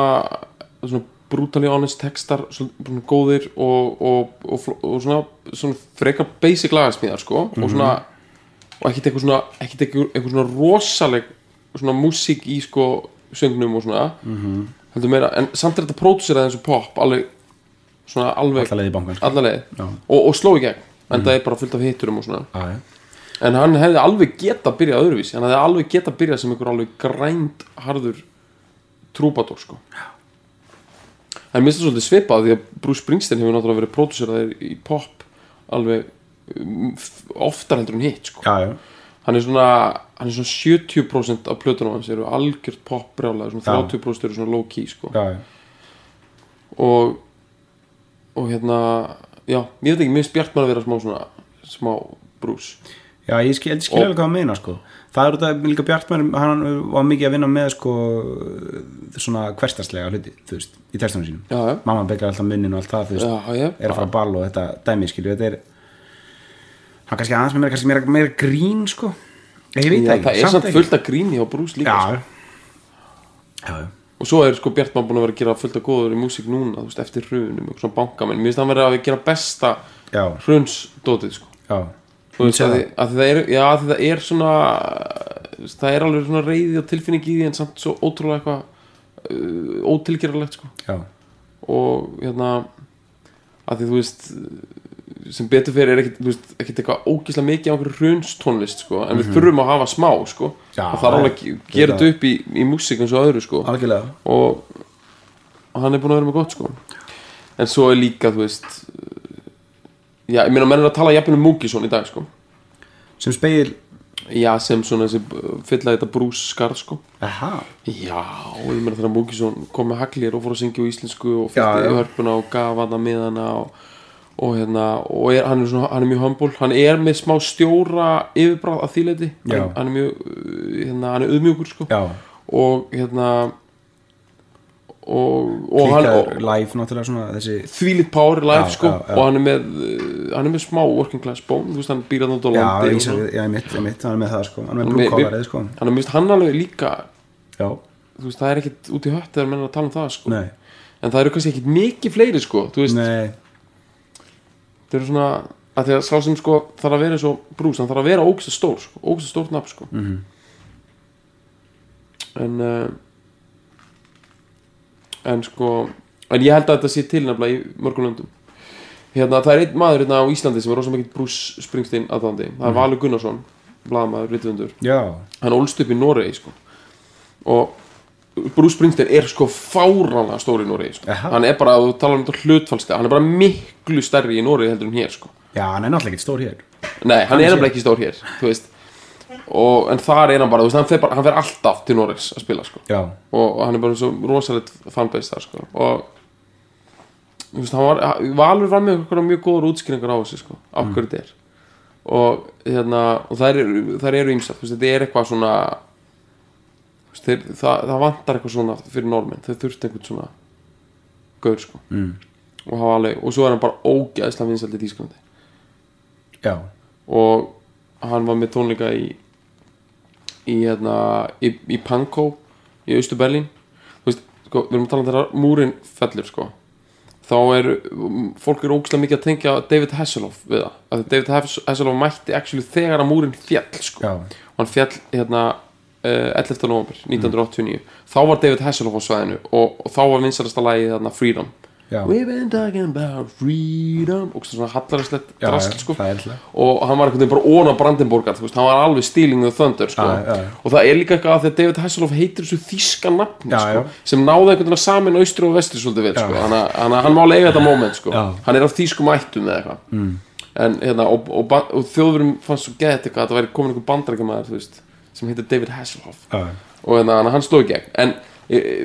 svona brutally honest textar, svona, góðir og, og, og, og svona, svona frekar basic lagasmíðar sko Mhm. og svona og ekkert eitthvað svona, ekkert eitthvað, svona rosaleg svona músík í sko söngnum og svona Mhm. heldur meira, en samt er þetta pródúserað eins og pop alveg svona alveg Alla leið í bankann, sko. alla leið Já. og, og sló í gegn en það er bara fullt af hitturum og svona já, já. En hann hefði alveg geta byrjað öðruvísi hann hefði alveg geta byrjað sem einhver alveg grænt harður trúbadór sko en minnst það svolítið svipað því að Bruce Springsteen hefur náttúrulega verið pródúseraðir í pop alveg f- oftar heldur en hitt sko já, já. hann er svona, hann er svona 70% af plötunum hans eru algjört pop brjálega, svona Já. 30% eru svona low key sko já, já. og og hérna, já, ég veit ekki, mér finnst Bjartmann að vera smá svona smá Bruce Já, ég skil, ég skil alveg hvað að meina sko. það er út af líka Bjartmann hann var mikið að vinna með sko, svona hverstaslega hluti þú veist, í textunum sínum. Já, já, mamma bekar alltaf munnin og allt það þú veist, já, já, er að fara að ball og þetta dæmi skilju, þetta er hann kannski aðeins með meira, kannski meira, meira grín sko, ég veit Já, það það ekki er samt ekki. fullt af gríni á Bruce líka sko. já, já, já, og svo er sko Bjartmann búin að vera að gera fullt af góður í músík núna, þú veist, eftir hrunum og svona bankamenn, mér finnst hann vera að gera besta hrunsdótið sko. Þú veist, að, að það er, já, að það er svona það er alveg svona reyði og tilfinning í því en samt svo ótrúlega eitthvað uh, ótilgeralegt sko já, og hérna að því þú veist sem betur fyrir er ekkit eitthvað ógíslega mikið á einhverju hrunstónlist sko, en við þurfum að hafa smá sko. Mhm. Já, og það er alveg þetta upp í, í músík eins og öðru sko. og, og hann er búin að vera með gott sko. en svo er líka þú veist já, ég meina menn er að tala jafnir um Múkisson í dag sko. sem speil, já, sem svona þessi fylla þetta brús skarð sko. aha já, ég meina þegar Múkisson kom með haglir og fór að syngja á íslensku og Já, fyrst í já. hörpuna og gaf hann að miðana og, og hérna og er, hann, er svona, hann er mjög humble hann er með smá stjóra yfirbráð að þýleiti Já. hann, hann er mjög uh, hérna, hann er auðmjúkur sko. já, og hérna og, og hann og, klíkar live náttúrulega svona þessi þvílitt power live Já, sko já, já. og hann er með uh, hann er með smá working class bone þú veist hann býr að náttúrulega já, landi ég, og svona. ég, ég, mitt, ég mitt, hann er með það sko hann er með Hann blue með- collarið sko. hann er mist hann alveg líka já, þú veist það er ekkit út í hött þegar menn er að tala um það sko. Nei, en það eru kannski ekkit mikið fleiri sko þú veist. Nei. Það eru svona að því að sá sem sko þarf að vera og brús hann þarf að vera ógst stór sko ógst stórt nafn sko. Mhm. en uh, en sko en ég held að þetta sé til nefnilega í mörgum löndum. Hérna það er einn maður hérna á Íslandi sem er rosa mikill Bruce Springsteen aðdándi það er Valur Gunnarsson blaðmaður, rittvöndur já, hann ólst upp í Noregi sko. og Bruce Springsteen er sko fáránlega stór í Noregi sko. Hann er bara, þú talar um þetta hlutfallslega hann er bara miklu stærri í Noregi heldur en hér sko. já, hann er náttúrulega ekki stór hér. Nei, hann Hann er nefnilega ekki stór hér þú veist og, en þar er hann bara, veist, hann fer, bara, hann fer alltaf til Noregs að spila sko. og, og hann er bara svo rosalegt fanbase þar sko. og veist, hann var, Valur var með eitthvað mjög góður útskýringar á þessu sko, af hverju þetta er og hérna og þær eru, þær eru veist, þetta er eitthvað svona þeir, það, það vantar eitthvað svona fyrir normenn, þau þurft einhvern svona gaur sko mm. og, alveg, og svo er hann bara ógæðslega vinsælt í Þýskalandi já, og hann var með tónleika í í hérna í, í Pankow í Austu Berlín þú veist, sko, við erum að tala um þegar múrin fellur sko. Þá er, fólk er ógæslega mikið að tengja David Hasselhoff við það. Að David Hass- Hasselhoff mætti actually þegar að múrin fjall sko. Já, og hann fjall hérna uh, 11. november 1989 þá var David Hasselhoff á svæðinu og, og þá var vinsalasta lagið þarna Freedom já, We've been talking about freedom og svona hallarslegt já, sko. og hann var einhvern veginn bara óna Brandenborgar þú veist, hann var alveg stealing the thunder sko. Og það er líka eitthvað að því að David Hasselhoff heitir þessu þíska nafni sko, sem náði einhvern veginn að samin austri og vestri svolítið vel sko. Hann, hann, hann máli eiga þetta moment sko. Hann er af þýskum ættum eða eitthvað. Mm. en, hérna, og, og, ba- og þjóðurum fannst svo gett eitthvað að það væri komin einhver bandarækjamaður sem heitir David Hasselhoff. Og hérna, hann sló í gegn. En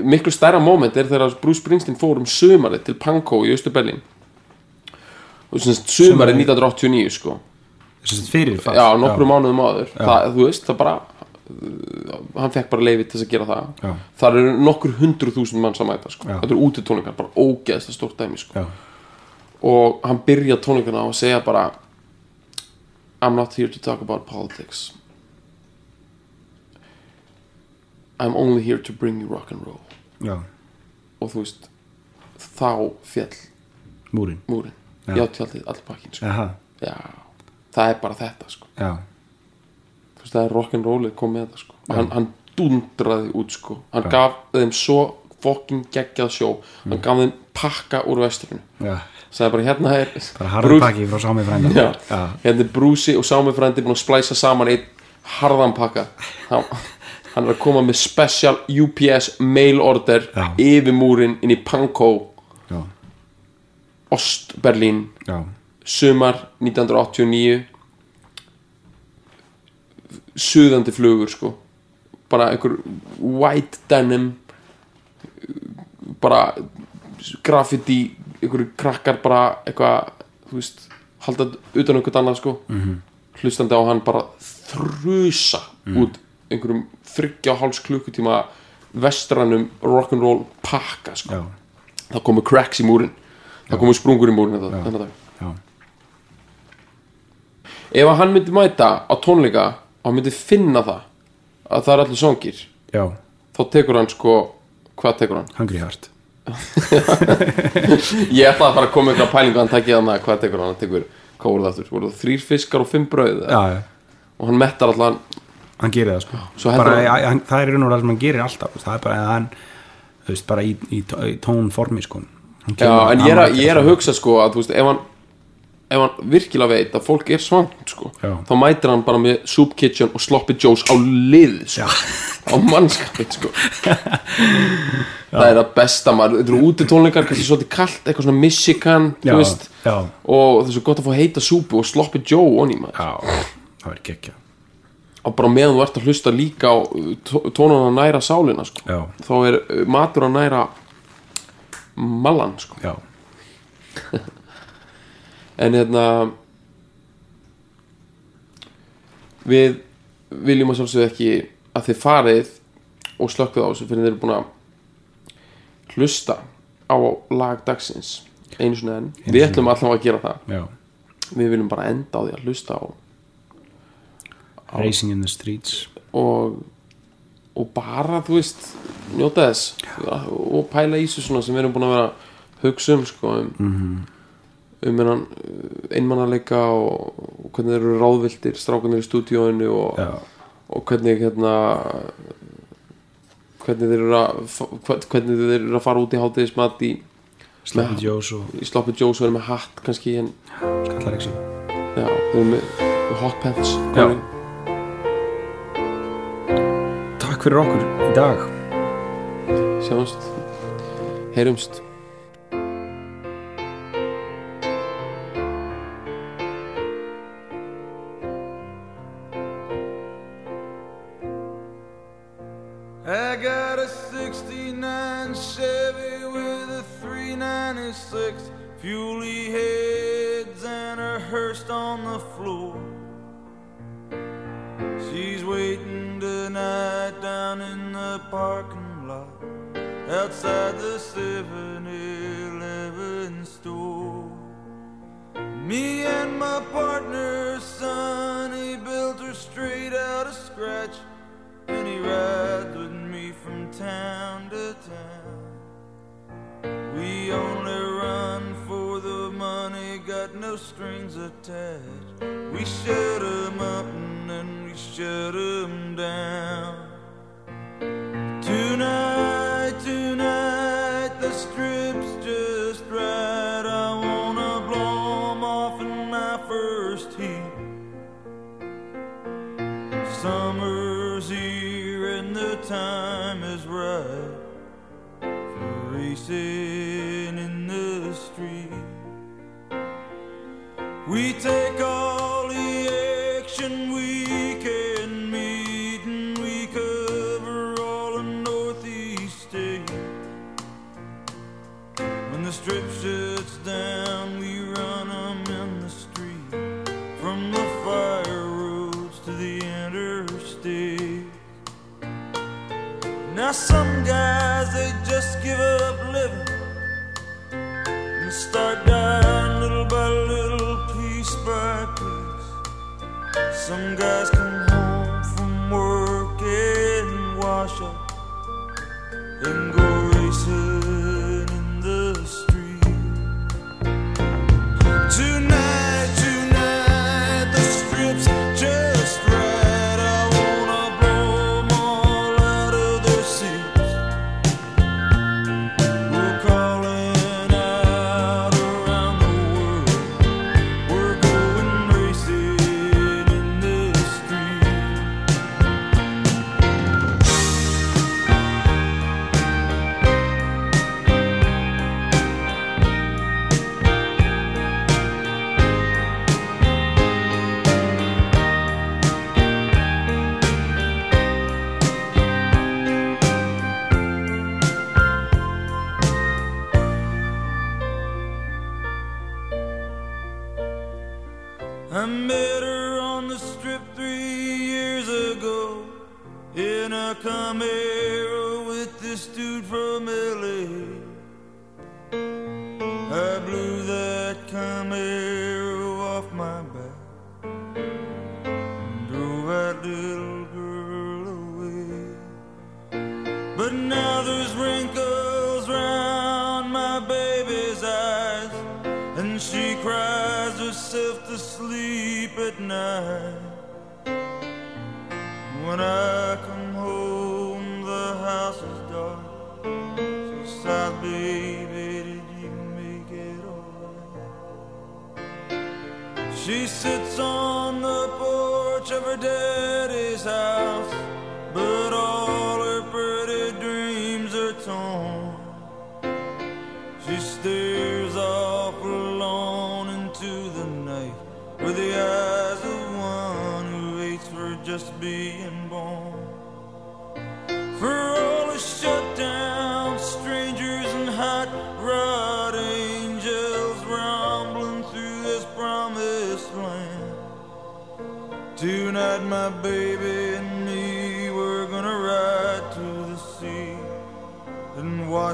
miklu stærra moment er þegar Bruce Springsteen fór um sömarið til Pankow í Östu Berlín og sem sagt sömarið 1989 sko. Þess að fyrir fall. Já, nokkru mánuðum áður. Það, þú veist, það bara uh, hann fekk bara leiði til þess að gera það. Já. þar eru nokkur hundru þúsund mann að mæta sko. Þetta eru útitónleikar, bara ógeðslega stórt dæmi sko. já, og hann byrja tónleikana á að segja bara I'm not here to talk about politics I'm only here to bring you rock and roll. Já, og þú veist þá fjall múrin múrin Já. tjaldið, allir pakkin sko. Það er bara þetta sko. veist, það er rock'n'rollið kom með þetta sko. hann, hann dundraði út sko. hann Já. gaf þeim svo fokkin geggjað sjó. Mm. hann gaf þeim pakka úr vesturinu já. Sagði bara hérna er bara harður pakki frá sámi frænda. Já, já, hérna er Brúsi og Sámi frændi búin að splæsa saman einn harðan pakka. Hann, hann er að koma með special UPS mail order Já. yfir múrin inn í Pankow já, Ostberlín. Sumar 1989 suðandi flugur sko. Bara einhver white denim bara graffiti einhverju krakkar bara eitthvað þú veist, halda utan um einhvern annað sko. -hmm. hlustandi á hann bara þrusa út einhverjum þryggja og háls klukkutíma vestrannum rock'n'roll pakka sko. Já, það komu cracks í múrin það komu sprungur í múrin þetta, dag. Já, ef hann myndi mæta á tónleika og hann myndi finna það að það er allir songir já. þá tekur hann sko hvað tekur hann? Hungry Heart. Ég ætla að fara að koma ykkur að pælingu hann takið hann að hvað tekur hann? hann tekur, hvað voru það aftur? voru það þrýr fiskar og fimm brauð já, já, og hann mettar allan hann gerir það sko. Bara, hann- hann, það er raun og það sem hann gerir alltaf. Það er bara að hann veist, bara í, í, í tónformi sko. Já, en ég er, að, ég er að hugsa sko að þú veist, ef hann ef hann virkilega veit að fólk er svangt sko, Já. þá mætir hann bara með Soup Kitchen og Sloppy Joes á lið sko, á mannskapið sko. það er það besta maður, þetta eru úti tónleikar kannski svolítið kalt, eitthvað svona Michigan já, veist, og það er svo gott að fá heita súpu og Sloppy Joe onni maður. Já, það verður gekkja og bara meðan þú ert að hlusta líka á uh, tónun að næra sálina sko. þá er uh, matur að næra mallan sko. en hérna við viljum að sjálfsögðu ekki að þið farið og slökkið á þessu fyrir þeir eru búin að hlusta á lag dagsins einu svona enn, við ætlum allavega að gera það. Já. Við viljum bara enda á því að hlusta á Racing in the Streets. Og og bara, þú veist njóta þess. Og pæla í þessu svona sem við erum búin að vera hugsa um sko, um, Mhm. um hennan einmannaleika og, og hvernig þeir eru ráðviltir strákanir í stúdíóinu og, já, og hvernig hérna hvernig þeir eru að hvernig þeir eru að fara út í hátíðismat í, Slappy Joe's og í Sloppy Joe's eru með hatt kannski en Skallareksi já, þeir eru með, með hot pants Já. Takk fyrir okkur í dag. Sjáumst. Heyrumst. I got a 69 Chevy with a 396 fuely heads and a hearse on the floor. She's waiting tonight down in the parking lot outside the 7 Eleven store. Me and my partner, Sonny, built her straight out of scratch, and he rides with me from town to town. We only run for the money, got no strings attached. We shut 'em up shut 'em down. Tonight, tonight, the strip's just right. I wanna blow 'em off in my first heat. Summer's here and the time is right for racing in the street. We take all the action Now some guys they just give up living and start dying little by little, piece by piece. Some guys come home from work and wash up and go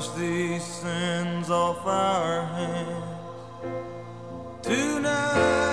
wash these sins off our hands. Tonight,